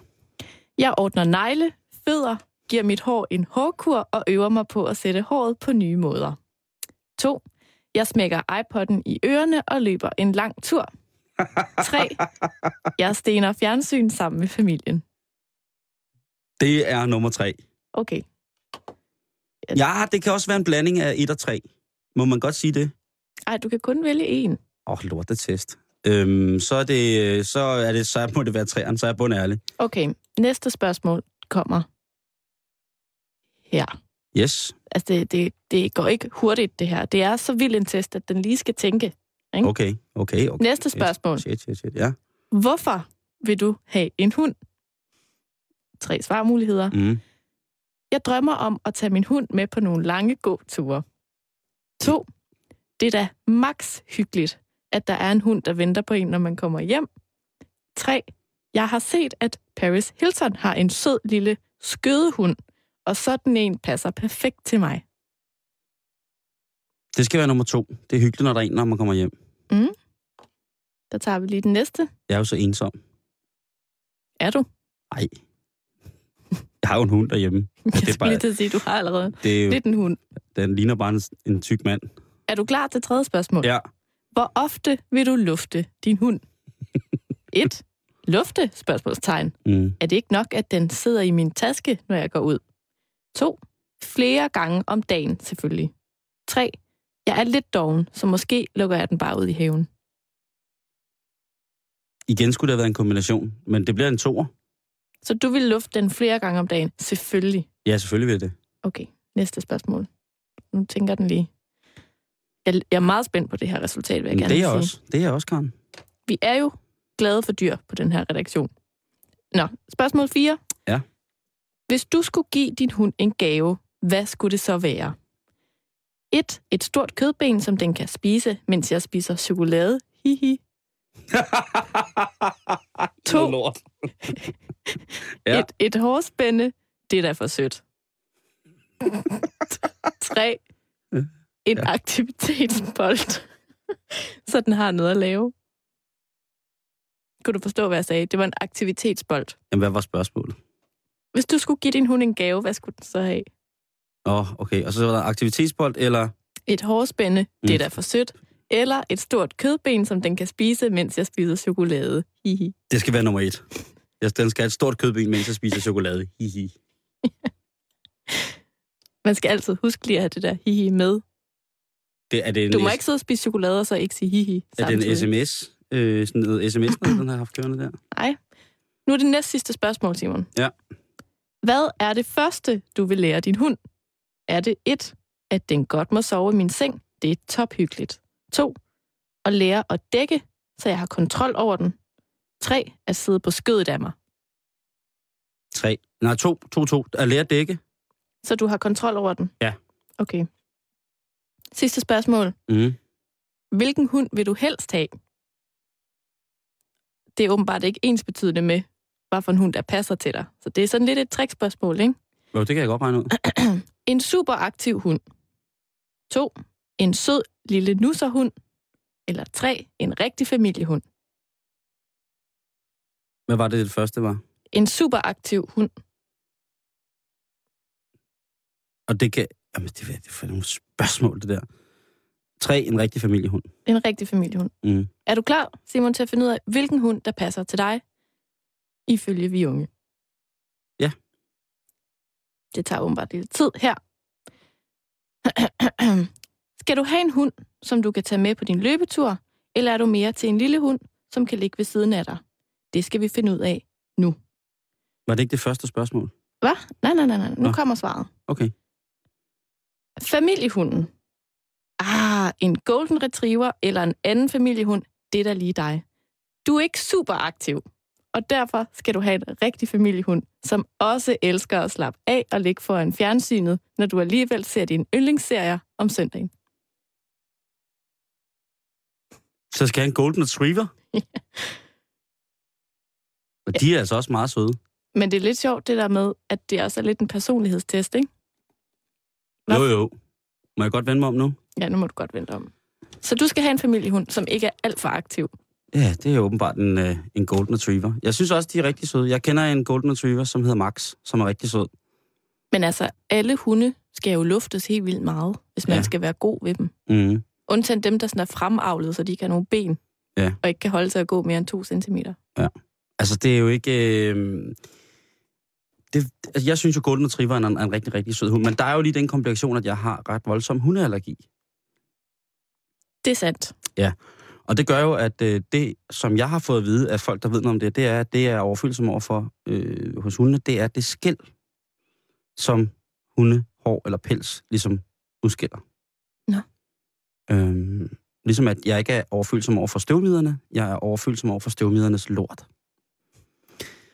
Jeg ordner negle, fødder, giver mit hår en hårkur og øver mig på at sætte håret på nye måder. 2. Jeg smækker iPod'en i ørerne og løber en lang tur. 3. Jeg stener fjernsyn sammen med familien. Det er nummer tre. Okay. Ja, det kan også være en blanding af et og tre. Må man godt sige det? Ej, du kan kun vælge en. Åh, oh, lortetest. Øhm, så er det, så er det, så må det være træerne, så er jeg bundærlig. Okay, næste spørgsmål kommer her. Yes, Altså, det, det, det går ikke hurtigt, det her. Det er så vild en test, at den lige skal tænke. Ikke? okay, okay, okay. Næste spørgsmål. Shit, shit, shit, ja. Hvorfor vil du have en hund? Tre svarmuligheder. Mm. Jeg drømmer om at tage min hund med på nogle lange gåture. To. Det er da max hyggeligt, at der er en hund, der venter på en, når man kommer hjem. Tre. Jeg har set, at Paris Hilton har en sød lille skødehund, og sådan en passer perfekt til mig. Det skal være nummer to. Det er hyggeligt, når der er en, når man kommer hjem. Der tager vi lige den næste. Jeg er jo så ensom. Er du? Nej. Jeg har jo en hund derhjemme. Jeg det er bare- lige til at sige, du har allerede Det er jo, lidt en hund. den ligner bare en, en tyk mand. Er du klar til tredje spørgsmål? Ja. Hvor ofte vil du lufte din hund? 1. Lufte? Spørgsmålstegn. Mm. Er det ikke nok, at den sidder i min taske, når jeg går ud? 2. Flere gange om dagen, selvfølgelig. 3. Jeg er lidt doven, så måske lukker jeg den bare ud i haven. Igen skulle det have været en kombination, men det bliver en toer. Så du vil lufte den flere gange om dagen? Selvfølgelig. Ja, selvfølgelig vil det. Okay, næste spørgsmål. Nu tænker den lige. Jeg, jeg er meget spændt på det her resultat, vil jeg Men gerne det er sige. også. Det er jeg også, Karen. Vi er jo glade for dyr på den her redaktion. Nå, spørgsmål 4. Ja. Hvis du skulle give din hund en gave, hvad skulle det så være? 1. Et stort kødben, som den kan spise, mens jeg spiser chokolade. Hihi. To. Noget lort. Ja. Ja. Et, et hårspænde, det er da for sødt. 3. En Ja. aktivitetsbold, så den har noget at lave. Kunne du forstå, hvad jeg sagde? Det var en aktivitetsbold. Jamen, hvad var spørgsmålet? Hvis du skulle give din hund en gave, hvad skulle den så have? Åh, oh, okay. Og så var der aktivitetsbold, eller... Et hårspænde, mm. det er Mm. da for sødt. Eller et stort kødben, som den kan spise, mens jeg spiser chokolade. Hihi. Det skal være nummer et. Den skal have et stort kødben, mens jeg spiser chokolade. Hihi. Man skal altid huske lige at have det der hihi med. Det, er det en, Du må ikke sidde og spise chokolade, og så ikke sige hihi er det en sms? Øh, sådan noget sms, den har haft kørende der? Nej. Nu er det næst sidste spørgsmål, Simon. Ja. Hvad er det første, du vil lære din hund? Er det et, at den godt må sove i min seng? Det er tophyggeligt. To, at lære at dække, så jeg har kontrol over den. Tre, at sidde på skødet af mig, Tre. Nej, to. To, to. At lære at dække. så du har kontrol over den. Ja. Okay. Sidste spørgsmål. Mm. Hvilken hund vil du helst have? Det er åbenbart ikke ens betydende med, hvad for en hund, der passer til dig. Så det er sådan lidt et trickspørgsmål, ikke? Jo, det kan jeg godt regne ud. En superaktiv hund. 2. En sød lille nusserhund. Eller 3. En rigtig familiehund. Hvad var det, det første var? En superaktiv hund. Og det kan... Jamen, det, det er for nogle spørgsmål, det der. Tre, en rigtig familiehund. En rigtig familiehund. Mm. Er du klar, Simon, til at finde ud af, hvilken hund, der passer til dig, ifølge vi unge? Det tager åbenbart lidt tid her. Skal du have en hund, som du kan tage med på din løbetur, eller er du mere til en lille hund, som kan ligge ved siden af dig? Det skal vi finde ud af nu. Var det ikke det første spørgsmål? Hvad? Nej, nej, nej, nej. Nu Nå. kommer svaret. Okay. Familiehunden. Ah, en golden retriever eller en anden familiehund, det er da lige dig. Du er ikke super aktiv, og derfor skal du have en rigtig familiehund, som også elsker at slappe af og ligge foran fjernsynet, når du alligevel ser dine yndlingsserier om søndagen. Så skal jeg have en golden retriever? Og de er altså også meget søde. Men det er lidt sjovt det der med, at det også er lidt en personlighedstest, ikke? Hvad? Jo, jo. Må jeg godt vende mig om nu? Ja, nu må du godt vente om. Så du skal have en familiehund, som ikke er alt for aktiv. Ja, det er jo åbenbart en, øh, en golden retriever. Jeg synes også, de er rigtig søde. Jeg kender en golden retriever, som hedder Max, som er rigtig sød. Men altså, alle hunde skal jo luftes helt vildt meget, hvis man Ja. ja. skal være god ved dem. Mm. Undtagen dem, der sådan er fremavlet, så de har nogen ben. Ja. og ikke kan holde sig at gå mere end to centimeter. Altså, det er jo ikke... Øh, det, altså, jeg synes jo, Golden Retriever er en, en rigtig, rigtig sød hund, men der er jo lige den komplikation, at jeg har ret voldsom hundeallergi. Det er sandt. Og det gør jo, at øh, det, som jeg har fået at vide af folk, der ved noget om det, det er, at det er overfølsom overfor øh, hos hundene, det er det skæld, som hunde, hår eller pels ligesom udskiller. Nå. Øhm, ligesom at jeg ikke er overfølsom over for støvmiderne, jeg er overfølsom over for støvmidernes lort.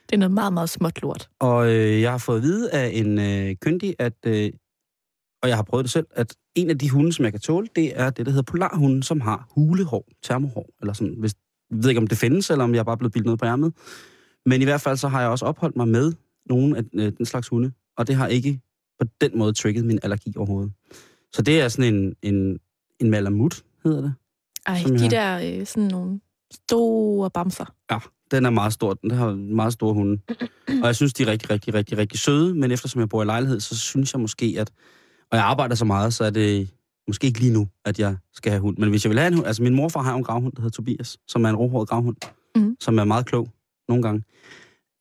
Det er noget meget, meget småt lort. Og øh, jeg har fået at vide af en øh, kyndig, at, øh, og jeg har prøvet det selv, at en af de hunde, som jeg kan tåle, det er det, der hedder polarhunden, som har hulehår, termohår, eller sådan. Hvis, jeg ved ikke, om det findes, eller om jeg er bare blevet bildet noget på ærmet. Men i hvert fald så har jeg også opholdt mig med nogle af øh, den slags hunde, og det har ikke på den måde trigget min allergi overhovedet. Så det er sådan en, en, en malamut, hedder det. Ej, de har- der øh, sådan nogle store bamser. Ja, den er meget stor. Den har meget store hunde. Og jeg synes, de er rigtig, rigtig, rigtig, rigtig søde. Men eftersom jeg bor i lejlighed, så synes jeg måske, at... Og jeg arbejder så meget, så er det måske ikke lige nu, at jeg skal have hund. Men hvis jeg vil have en hund... Altså, min morfar har jo en gravhund, der hedder Tobias, som er en rohåret gravhund, Mhm. som er meget klog nogle gange.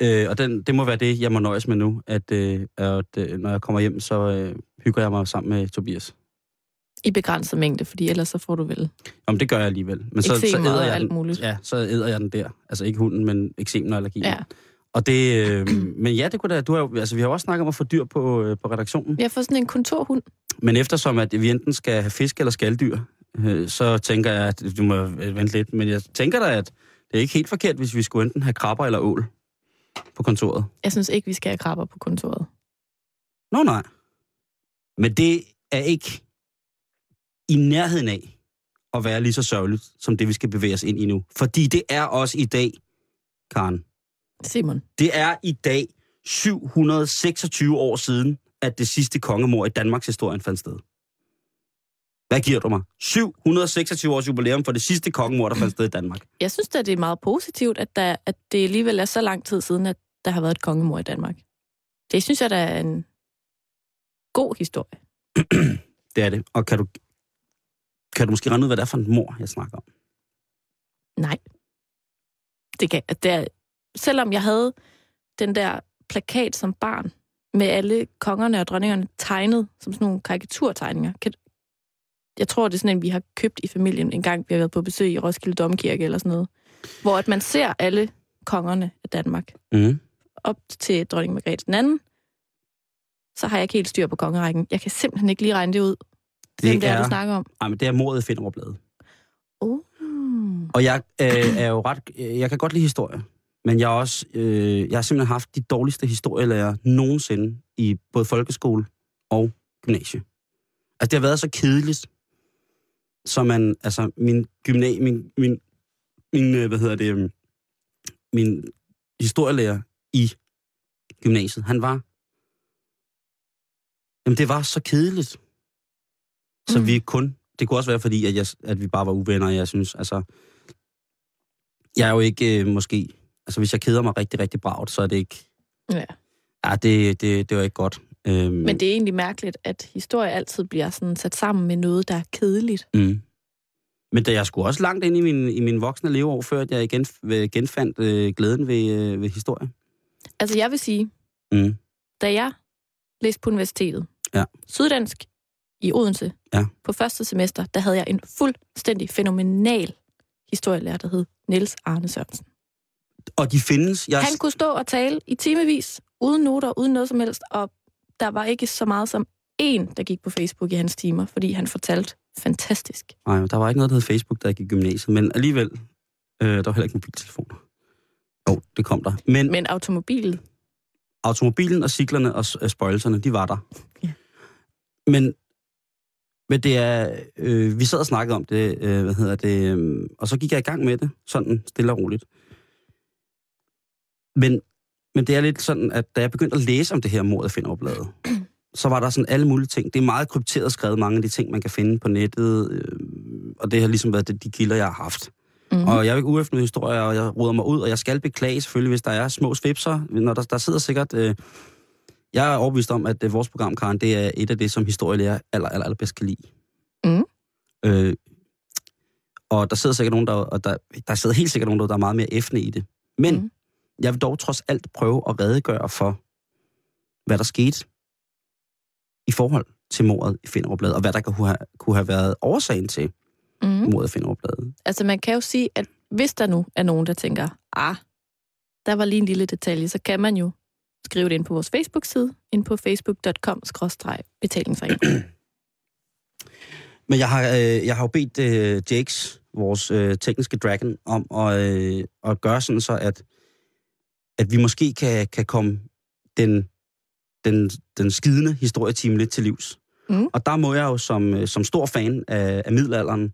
Øh, og den, det må være det, jeg må nøjes med nu, at, øh, at øh, når jeg kommer hjem, så øh, hygger jeg mig sammen med Tobias. I begrænset mængde, fordi ellers så får du vel Jamen, det gør jeg alligevel. Men så, så æder jeg alt den, muligt. Ja, så æder jeg den der. Altså ikke hunden, men eksemen og allergi. Ja. Og det, øh, men ja, det kunne da, du har, altså, vi har også snakket om at få dyr på, øh, på redaktionen. Jeg får sådan en kontorhund. Men eftersom at vi enten skal have fisk eller skalddyr, øh, så tænker jeg, at du må øh, vente lidt. Men jeg tænker da, at det er ikke helt forkert, hvis vi skulle enten have krabber eller ål på kontoret. Jeg synes ikke, vi skal have krabber på kontoret. Nå nej. Men det er ikke i nærheden af at være lige så sørgeligt, som det vi skal bevæge os ind i nu. Fordi det er også i dag, Karen, Simon. Det er i dag 726 år siden, at det sidste kongemor i Danmarks historie fandt sted. Hvad giver du mig? 726 års jubilæum for det sidste kongemor, der fandt sted i Danmark. Jeg synes da, det er meget positivt, at, der, at det alligevel er så lang tid siden, at der har været et kongemor i Danmark. Det synes jeg, der er en god historie. Det er det. Og kan du, kan du måske regne ud, hvad det er for en mor, jeg snakker om? Nej. Det kan, det er, selvom jeg havde den der plakat som barn, med alle kongerne og dronningerne tegnet som sådan nogle karikaturtegninger. Kan, jeg tror, det er sådan en, vi har købt i familien en gang, vi har været på besøg i Roskilde Domkirke eller sådan noget. Hvor at man ser alle kongerne af Danmark Mm. op til dronning Margrethe den anden. Så har jeg ikke helt styr på kongerækken. Jeg kan simpelthen ikke lige regne det ud, Det, hvem det er, du snakker om. ej, men det er mordet i Finderup Oh. Og jeg øh, er jo ret... øh, Jeg kan godt lide historie. Men jeg, er også, øh, jeg har simpelthen haft de dårligste historielærer nogensinde i både folkeskole og gymnasie. Altså, det har været så kedeligt, så man... Altså, min gymna, min, min, min, øh, hvad hedder det, øhm, min historielærer i gymnasiet, han var... Jamen, det var så kedeligt. Så Mm. vi kun... Det kunne også være, fordi at, jeg, at vi bare var uvenner, jeg synes, altså... Jeg er jo ikke øh, måske... Altså, hvis jeg keder mig rigtig, rigtig bragt, så er det ikke... Ja. Ja, det, det, det var ikke godt. Øhm, Men det er egentlig mærkeligt, at historie altid bliver sådan sat sammen med noget, der er kedeligt. Mm. Men da jeg skulle også langt ind i min, i min voksne leveår, før jeg igen, øh, genfandt øh, glæden ved, øh, ved historie. Altså, jeg vil sige, Mm. da jeg læste på universitetet, Ja. Syddansk i Odense, Ja. på første semester, der havde jeg en fuldstændig fænomenal historielærer, der hed Niels Arne Sørensen. Og de findes. Jeg, Han kunne stå og tale i timevis, uden noter, uden noget som helst, og der var ikke så meget som en, der gik på Facebook i hans timer, fordi han fortalte fantastisk. Nej, der var ikke noget, der hed Facebook, jeg gik i gymnasiet, men alligevel, øh, der var heller ikke mobiltelefoner. Jo, det kom der. Men, Men automobilen, automobilen og cyklerne og øh, spøjelserne, de var der. Ja. Men, men det er, øh, vi sad og snakkede om det, øh, hvad hedder det, øh, og så gik jeg i gang med det, sådan stille og roligt. Men, men det er lidt sådan, at da jeg begyndte at læse om det her mord af Finderup-bladet, så var der sådan alle mulige ting. Det er meget krypteret skrevet, mange af de ting, man kan finde på nettet, øh, og det har ligesom været det, de kilder, jeg har haft. mm. Og jeg er ikke efter historier, og jeg ruder mig ud, og jeg skal beklage selvfølgelig, hvis der er små svipser. Når der, der sidder sikkert... Øh, jeg er overbevist om, at øh, vores program, Karen, det er et af det, som historielærer aller, aller, aller bedst kan lide. Mm. Øh, Og der sidder sikkert nogen, der, og der, der sidder helt sikkert nogen, der, der er meget mere effende i det. Men mm. Jeg vil dog trods alt prøve at redegøre for, hvad der skete i forhold til mordet i Finderup og hvad der kunne have, kunne have været årsagen til Mm. mordet i Finderup Altså, man kan jo sige, at hvis der nu er nogen, der tænker, ah, der var lige en lille detalje, så kan man jo skrive det ind på vores Facebook-side, ind på facebook.com-betalingsring. Men jeg har, øh, jeg har jo bedt øh, Jakes, vores øh, tekniske dragon, om at, øh, at gøre sådan så, at, at vi måske kan, kan komme den, den, den skidende historietime lidt til livs. Mm. Og der må jeg jo som, øh, som stor fan af, af middelalderen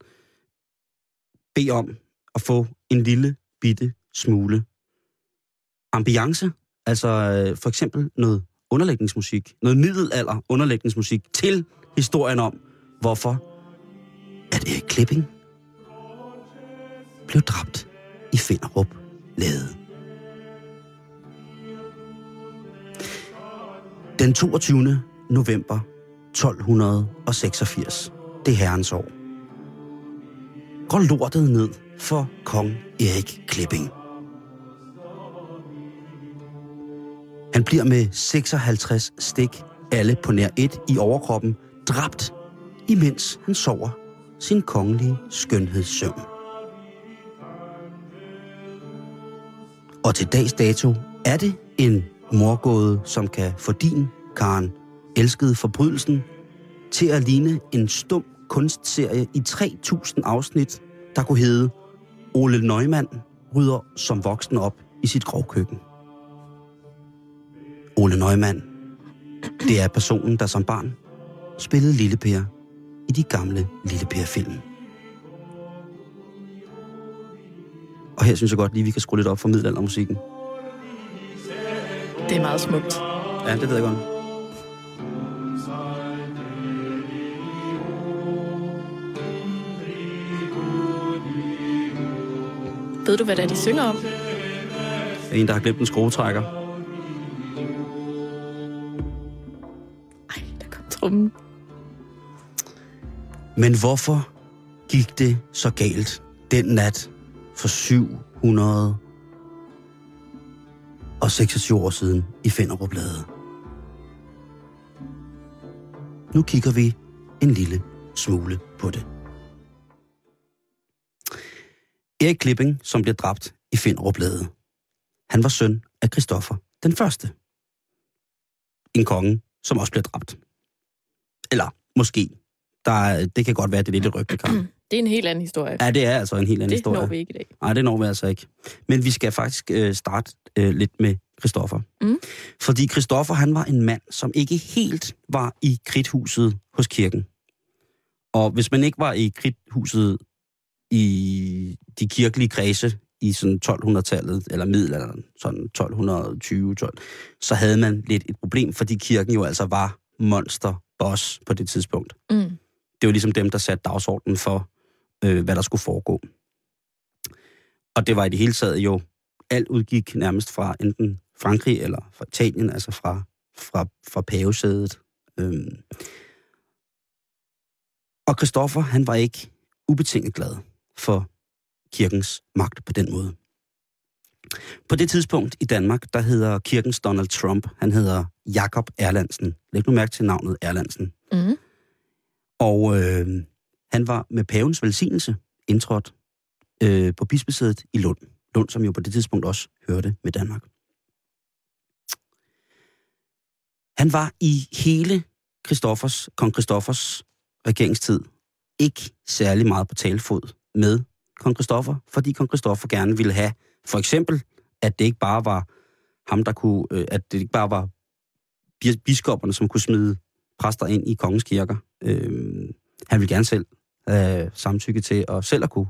bede om at få en lille bitte smule ambiance. Altså øh, for eksempel noget underlægningsmusik, noget middelalder underlægningsmusik til historien om, hvorfor at Erik Klipping blev dræbt i Finderup Lade. Den 22. november 1286, det herrens år, går lortet ned for kong Erik Klipping. Han bliver med 56 stik, alle på nær et i overkroppen, dræbt, imens han sover sin kongelige skønhedssøvn. Og til dags dato er det en morgåde, som kan få din, Karen, elskede forbrydelsen, til at ligne en stum kunstserie i 3.000 afsnit, der kunne hedde Ole Neumann rydder som voksen op i sit grovkøkken. Ole Neumann, det er personen, der som barn spillede Lille Per i de gamle Lille Per-film. Og her synes jeg godt lige, vi kan skrue lidt op for middelaldermusikken. Det er meget smukt. Ja, det ved jeg godt. Ved du, hvad det er, de synger om? En, der har glemt en skruetrækker. Ej, der kom trummen. Men hvorfor gik det så galt den nat for 700 og 26 år siden i Finderup Lade? Nu kigger vi en lille smule på det. Erik Klipping, som blev dræbt i Finderup Lade. Han var søn af Kristoffer den første. En konge, som også blev dræbt. Eller måske. Der det kan godt være, det er lidt et rygte, Karen. Det er en helt anden historie. Ja, det er altså en helt anden det historie. når vi ikke i dag. Nej, det når vi altså ikke. Men vi skal faktisk øh, starte øh, lidt med Christoffer. Mm. Fordi Christoffer, han var en mand, som ikke helt var i kridthuset hos kirken. Og hvis man ikke var i kridthuset i de kirkelige kredse i sådan 1200-tallet, eller middelalderen, sådan 1220, 12, så havde man lidt et problem, fordi kirken jo altså var monster boss på det tidspunkt Mm. det var ligesom dem, der satte dagsordenen for, øh, hvad der skulle foregå. Og det var i det hele taget jo, alt udgik nærmest fra enten Frankrig eller fra Italien, altså fra, fra, fra pavesædet. Øhm. Og Christoffer, han var ikke ubetinget glad for kirkens magt på den måde. På det tidspunkt i Danmark, der hedder kirkens Donald Trump, han hedder Jakob Erlandsen. Læg nu mærke til navnet Erlandsen. Mm. Og øh, han var med pavens velsignelse indtrådt øh, på bispesædet i Lund. Lund, som jo på det tidspunkt også hørte med Danmark. Han var i hele Christoffers, kong Christoffers regeringstid ikke særlig meget på talefod med kong Christoffer, fordi kong Christoffer gerne ville have, for eksempel, at det ikke bare var ham, der kunne, øh, at det ikke bare var biskopperne, som kunne smide præster ind i kongens kirker. Øh, han ville gerne selv øh, samtykke til at selv at kunne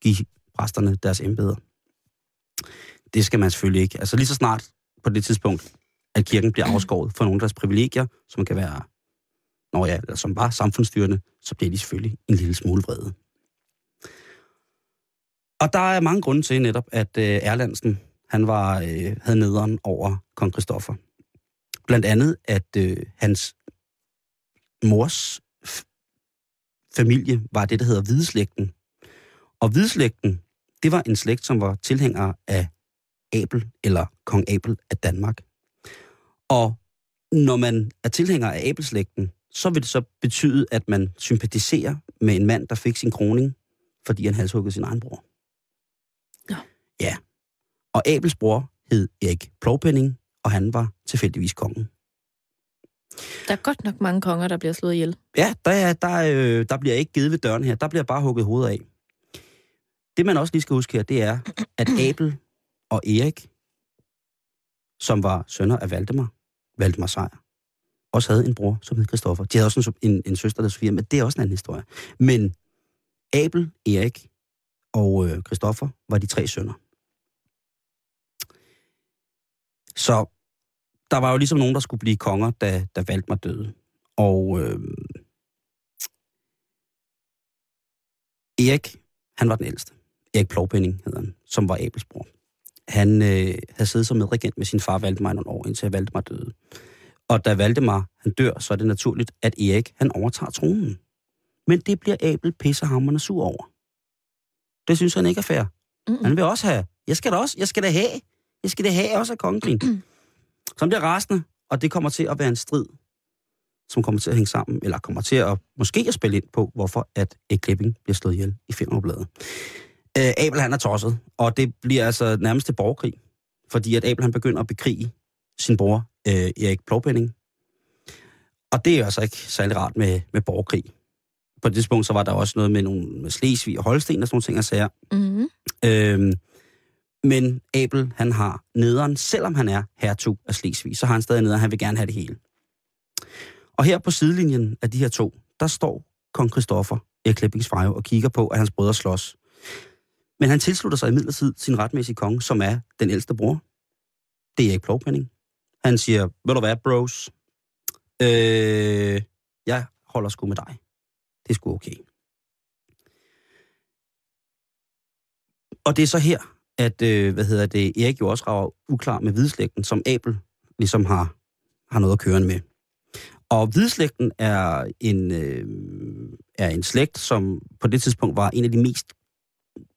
give præsterne deres embeder. Det skal man selvfølgelig ikke. Altså lige så snart på det tidspunkt, at kirken bliver afskåret for nogle af deres privilegier, som kan være, når ja, eller som var samfundsstyrende, så bliver de selvfølgelig en lille smule vrede. Og der er mange grunde til netop, at øh, Erlandsen, han var, øh, havde nederen over kong Christoffer. Blandt andet, at øh, hans mors familie var det, der hedder hvideslægten. Og hvidslægten, det var en slægt, som var tilhænger af Abel, eller kong Abel af Danmark. Og når man er tilhænger af Abelslægten, så vil det så betyde, at man sympatiserer med en mand, der fik sin kroning, fordi han halshuggede sin egen bror. Nå. Ja. Og Abels bror hed Erik Plovpenning, og han var tilfældigvis kongen. Der er godt nok mange konger, der bliver slået ihjel. Ja, der, er, der, øh, der bliver ikke givet ved døren her. Der bliver bare hugget hovedet af. Det, man også lige skal huske her, det er, at Abel og Erik, som var sønner af Valdemar, Valdemar Sejr, også havde en bror, som hed Kristoffer. De havde også en, en, en søster, der Sofia, men det er også en anden historie. Men Abel, Erik og øh, var de tre sønner. Så der var jo ligesom nogen, der skulle blive konger, da, da Valdemar døde. Og øh, Erik, han var den ældste. Erik Plovpenning hed han, som var Abels bror. Han øh, havde siddet som medregent med sin far Valdemar i nogle år, indtil Valdemar døde. Og da Valdemar han dør, så er det naturligt, at Erik han overtager tronen. Men det bliver Abel pissehammerende sur over. Det synes han ikke er fair. Mm-mm. Han vil også have. Jeg skal da også. Jeg skal da have. Jeg skal da have også af kongen. Så han bliver rasende, og det kommer til at være en strid, som kommer til at hænge sammen, eller kommer til at måske at spille ind på, hvorfor at Erik Klipping bliver slået ihjel i Femmerbladet. Øh, Abel han er tosset, og det bliver altså nærmest til borgerkrig, fordi at Abel han begynder at bekrige sin bror øh, Erik Plovpenning. Og det er jo altså ikke særlig rart med, med borgerkrig. På det tidspunkt så var der også noget med nogle med Slesvig og Holsten og sådan nogle ting og sager. Mm-hmm. Øhm, men Abel, han har nederen, selvom han er hertug af Slesvig, så har han stadig nederen, han vil gerne have det hele. Og her på sidelinjen af de her to, der står kong Christoffer, Erik Frejo, og kigger på, at hans brødre slås. Men han tilslutter sig imidlertid sin retmæssige konge, som er den ældste bror. Det er Erik Plovpenning. Han siger, ved du hvad, bros? Øh, jeg holder sgu med dig. Det er sgu okay. Og det er så her, at, øh, hvad hedder det, Erik jo også rager uklar med hvidslægten, som Abel ligesom har, har noget at køre med. Og hvidslægten er en, øh, er en slægt, som på det tidspunkt var en af de mest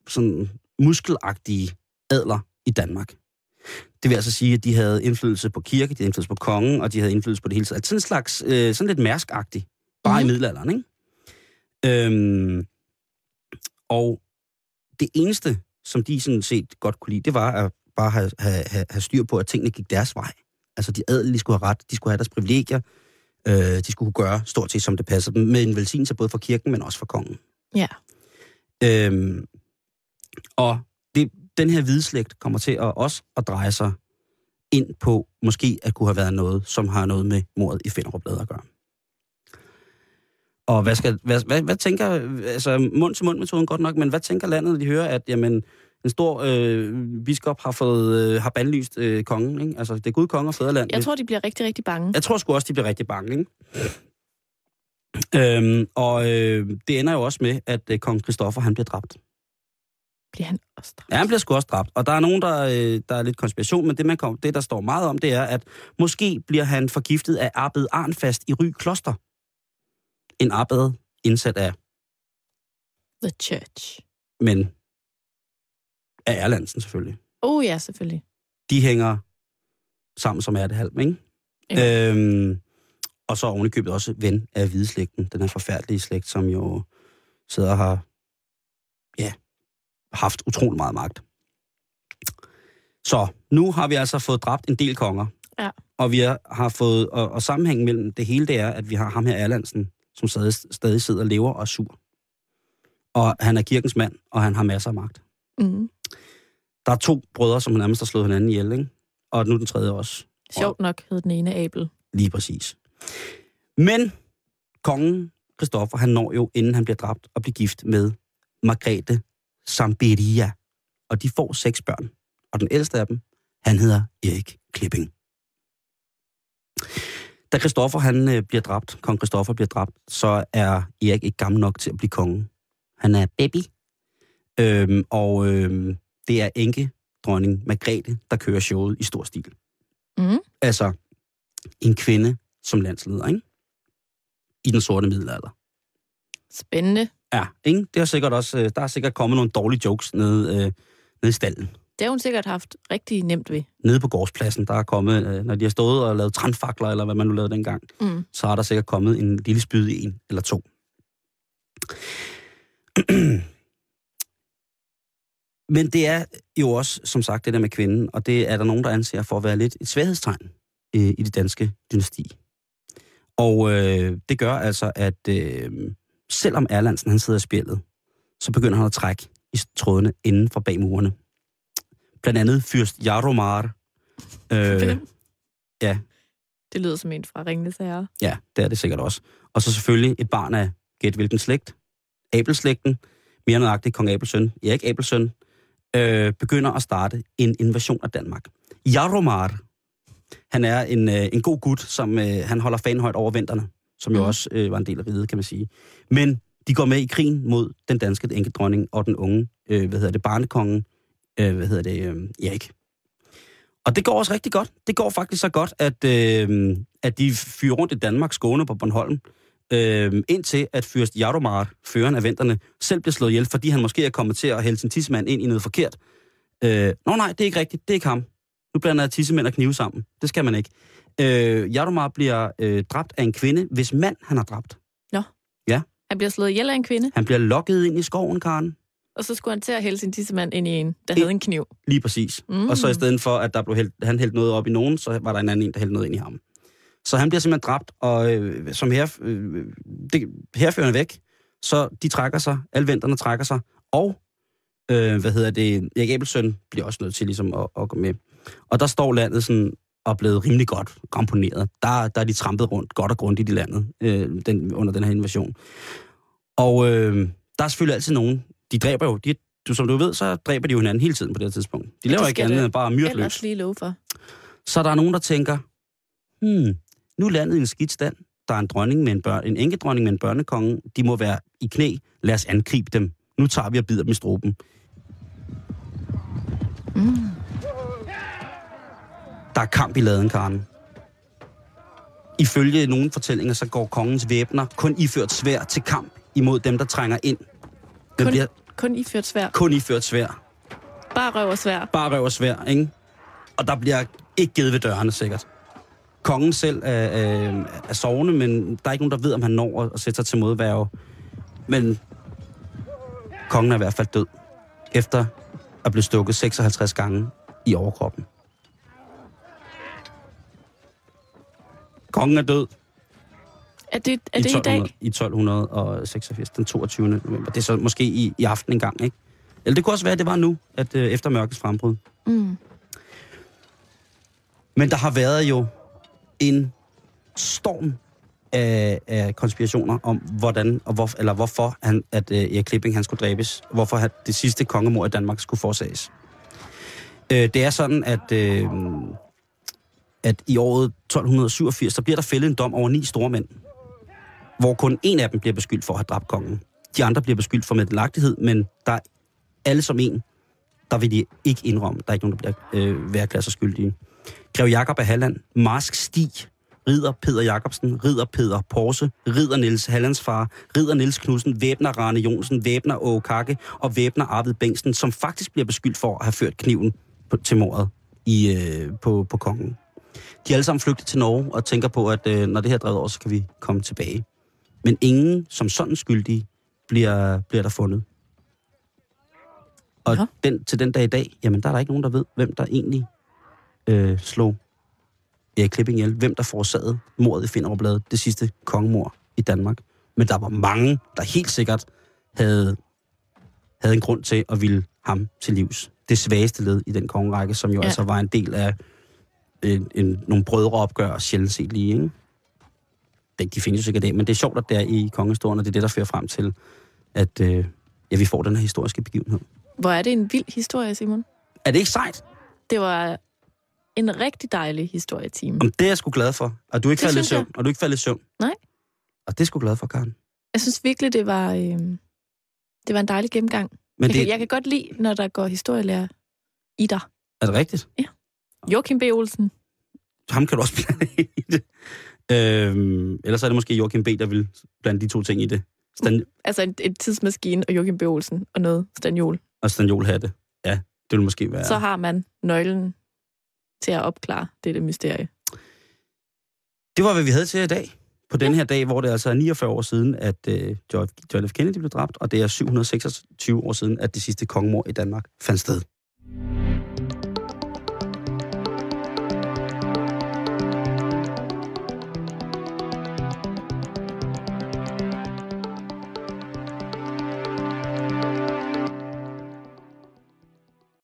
sådan, muskelagtige adler i Danmark. Det vil altså sige, at de havde indflydelse på kirke, de havde indflydelse på kongen, og de havde indflydelse på det hele taget. Sådan en slags, øh, sådan lidt mærskagtigt, bare mm. i Mhm. middelalderen, ikke? Øhm, og det eneste, som de sådan set godt kunne lide, det var at bare have, have, have, have styr på, at tingene gik deres vej. Altså de adelige skulle have ret, de skulle have deres privilegier, øh, de skulle kunne gøre stort set, som det passer dem, med en velsignelse både for kirken, men også for kongen. Ja. Øhm, og det, den her hvidslægt kommer til at også at dreje sig ind på måske at kunne have været noget, som har noget med mordet i Finderup at gøre. Og hvad, skal, hvad, hvad, hvad tænker, altså mund-til-mund-metoden godt nok, men hvad tænker landet, når de hører, at jamen, en stor øh, biskop har fået øh, har bandlyst øh, kongen, ikke? Altså, det er Gud, konge og fædreland. Jeg tror, de bliver rigtig, rigtig bange. Jeg tror sgu også, de bliver rigtig bange, ikke? Øhm, og øh, det ender jo også med, at øh, kong Christoffer, han bliver dræbt. Bliver han også dræbt? Ja, han bliver sgu også dræbt. Og der er nogen, der, øh, der er lidt konspiration, men det, man kom, det, der står meget om, det er, at måske bliver han forgiftet af Abbed Arnfast i Ry Kloster. En abbed indsat af, The Church. men af Erlandsen selvfølgelig. Oh ja, selvfølgelig. De hænger sammen som ærtehalm, ikke? Ja. Øhm, og så oven i købet også ven af hvideslægten, den her forfærdelige slægt, som jo sidder og har ja, haft utrolig meget magt. Så nu har vi altså fået dræbt en del konger. Ja. Og vi har, har fået, og, og sammenhængen mellem det hele, det er, at vi har ham her Erlandsen, som stadig, stadig sidder og lever og er sur. Og han er kirkens mand, og han har masser af magt. Mm. Der er to brødre, som nærmest har slået hinanden ihjel, ikke? Og nu den tredje også. Sjovt nok hed den ene Abel. Lige præcis. Men kongen, Christoffer, han når jo, inden han bliver dræbt, at blive gift med Margrethe Samberia. Og de får seks børn. Og den ældste af dem, han hedder Erik Klipping. Da Christoffer han øh, bliver dræbt, kong Christoffer bliver dræbt, så er Erik ikke gammel nok til at blive konge. Han er baby. Øhm, og øhm, det er enke dronning Margrethe, der kører showet i stor stil. Mm. Altså en kvinde som landsleder, ikke? I den sorte middelalder. Spændende. Ja, ikke? Det har sikkert også, øh, der er sikkert kommet nogle dårlige jokes nede, øh, nede i stallen. Det har hun sikkert haft rigtig nemt ved. Nede på gårdspladsen, der er kommet, øh, når de har stået og lavet trandfakler, eller hvad man nu lavede dengang, Mm. så er der sikkert kommet en lille spyd i en eller to. Men det er jo også, som sagt, det der med kvinden, og det er der nogen, der anser for at være lidt et svaghedstegn øh, i det danske dynasti. Og øh, det gør altså, at øh, selvom Erlandsen han sidder i spillet, så begynder han at trække i trådene inden for bag murene. Blandt andet fyrst Jaromar. Øh, ja, Det lyder som en fra Ringnes Herre. Ja, det er det sikkert også. Og så selvfølgelig et barn af, gæt hvilken slægt, Abelslægten, mere nøjagtigt kong Abelsøn, Erik Abelsøn, øh, begynder at starte en invasion af Danmark. Jaromar, han er en, øh, en god gut, som øh, han holder fanen højt over vinterne, som jo Mhm. også øh, var en del af riget, kan man sige. Men de går med i krigen mod den danske enkedronning og den unge, øh, hvad hedder det, barnekongen, øh, hvad hedder det, øh, Erik. Og det går også rigtig godt. Det går faktisk så godt, at, øh, at de fyrer rundt i Danmark, Skåne på Bornholm, øh, indtil at fyrst Jaromar, føreren af venterne, selv bliver slået ihjel, fordi han måske er kommet til at hælde sin tissemand ind i noget forkert. Øh, Nå nej, det er ikke rigtigt. Det er ikke ham. Nu blander jeg tissemænd og knive sammen. Det skal man ikke. Øh, Jaromar bliver øh, dræbt af en kvinde, hvis mand han har dræbt. Han bliver slået ihjel af en kvinde, Han bliver lokket ind i skoven, Karen. Og så skulle han til at hælde sin tissemand ind i en, der havde en kniv. Lige præcis. Mm. Og så i stedet for, at der blev hældt, han hældte noget op i nogen, så var der en anden en, der hældte noget ind i ham. Så han bliver simpelthen dræbt, og øh, som her, øh, det, herførende væk, så de trækker sig, alle venterne trækker sig, og øh, hvad hedder det, Erik Abelsøn bliver også nødt til ligesom at, at gå med. Og der står landet sådan og blevet rimelig godt ramponeret. Der, der er de trampet rundt, godt og grundigt i landet, øh, den, under den her invasion. Og øh, der er selvfølgelig altid nogen, de dræber jo, de, du, som du ved, så dræber de jo hinanden hele tiden på det her tidspunkt. De laver ikke andet det end bare myrt løs. Ellers lige lov for. Så der er nogen, der tænker, hmm, nu er landet i en skidt stand. Der er en dronning med en, bør- en enkedronning med en børnekonge. De må være i knæ. Lad os angribe dem. Nu tager vi og bider dem i struben. Mm. Der er kamp i laden, Karen. Ifølge nogle fortællinger, så går kongens væbner kun iført svær til kamp imod dem, der trænger ind. Den Kun- bliver Kun iført svær. kun iført svær. Bare røv og svær. Bare røv og svær, ikke? Og der bliver ikke givet ved dørene, sikkert. Kongen selv er, er, er sovende, men der er ikke nogen, der ved, om han når at- at sætte sig til modværge. Men kongen er i hvert fald død, efter at blive stukket 56 gange i overkroppen. Kongen er død Er det, er i, det i 1200, dag? i 1286, den 22. november. Det er så måske i, i aften en gang, ikke? Eller det kunne også være, at det var nu, at øh, efter mørkets frembrud. Mm. Men der har været jo en storm af, af konspirationer om, hvordan og hvor, eller hvorfor han, at uh, Erik Klipping han skulle dræbes. Hvorfor han, det sidste kongemord i Danmark skulle forsages. Uh, det er sådan, at, uh, at i året 1287, så bliver der fældet en dom over ni store mænd. Hvor kun en af dem bliver beskyldt for at have dræbt kongen. De andre bliver beskyldt for meddelagtighed, men der er alle som en, der vil de ikke indrømme. Der er ikke nogen, der bliver øh, være sig skyldige. Grev Jakob af Halland, Marsk Stig, Ridder Peter Jacobsen, Ridder Peter Porse, Ridder Niels Hallands far, Ridder Niels Knudsen, Væbner Rane Jonsen, Væbner Åge Kakke og Væbner Arvid Bengtsen, som faktisk bliver beskyldt for at have ført kniven på, til mordet i, øh, på, på kongen. De er alle sammen flygtet til Norge og tænker på, at øh, når det her er drevet over, så kan vi komme tilbage. Men ingen som sådan skyldige bliver, bliver der fundet. Og Nå. den, til den dag i dag, jamen der er der ikke nogen, der ved, hvem der egentlig øh, slog Erik Klipping ihjel. Hvem der forårsagede mordet i Finderup det sidste kongemord i Danmark. Men der var mange, der helt sikkert havde, havde en grund til at ville ham til livs. Det svageste led i den kongerække, som jo ja. Ja. altså var en del af en, en, nogle brødreopgør, sjældent set lige, ikke? De findes jo sikkert af, men det er sjovt, at det er i kongehistorien, og det er det, der fører frem til, at øh, ja, vi får den her historiske begivenhed. Hvor er det en vild historie, Simon? Er det ikke sejt? Det var en rigtig dejlig historietime. Om det er jeg sgu glad for. Og du er ikke Det faldet i søvn. Og du er ikke faldet i søvn. Nej. Og det er sgu glad for, Karen. Jeg synes virkelig, det var, øh, det var en dejlig gennemgang. Men Jeg, det, kan, jeg kan godt lide, når der går historielærer i dig. er det rigtigt? Joachim B. Olsen. Ham kan du også blande i det. Øhm, ellers er det måske Joachim B., der vil blande de to ting i det. Stan, Altså en, en tidsmaskine og Joachim B. Olsen og noget stanjol. og stanjolhatte. Ja, det vil måske være... Så har man nøglen til at opklare dette mysterie. Det var, hvad vi havde til i dag. På den her dag, hvor det altså er 49 år siden, at øh, John F. Kennedy blev dræbt, og det er 726 år siden, at det sidste kongemord i Danmark fandt sted.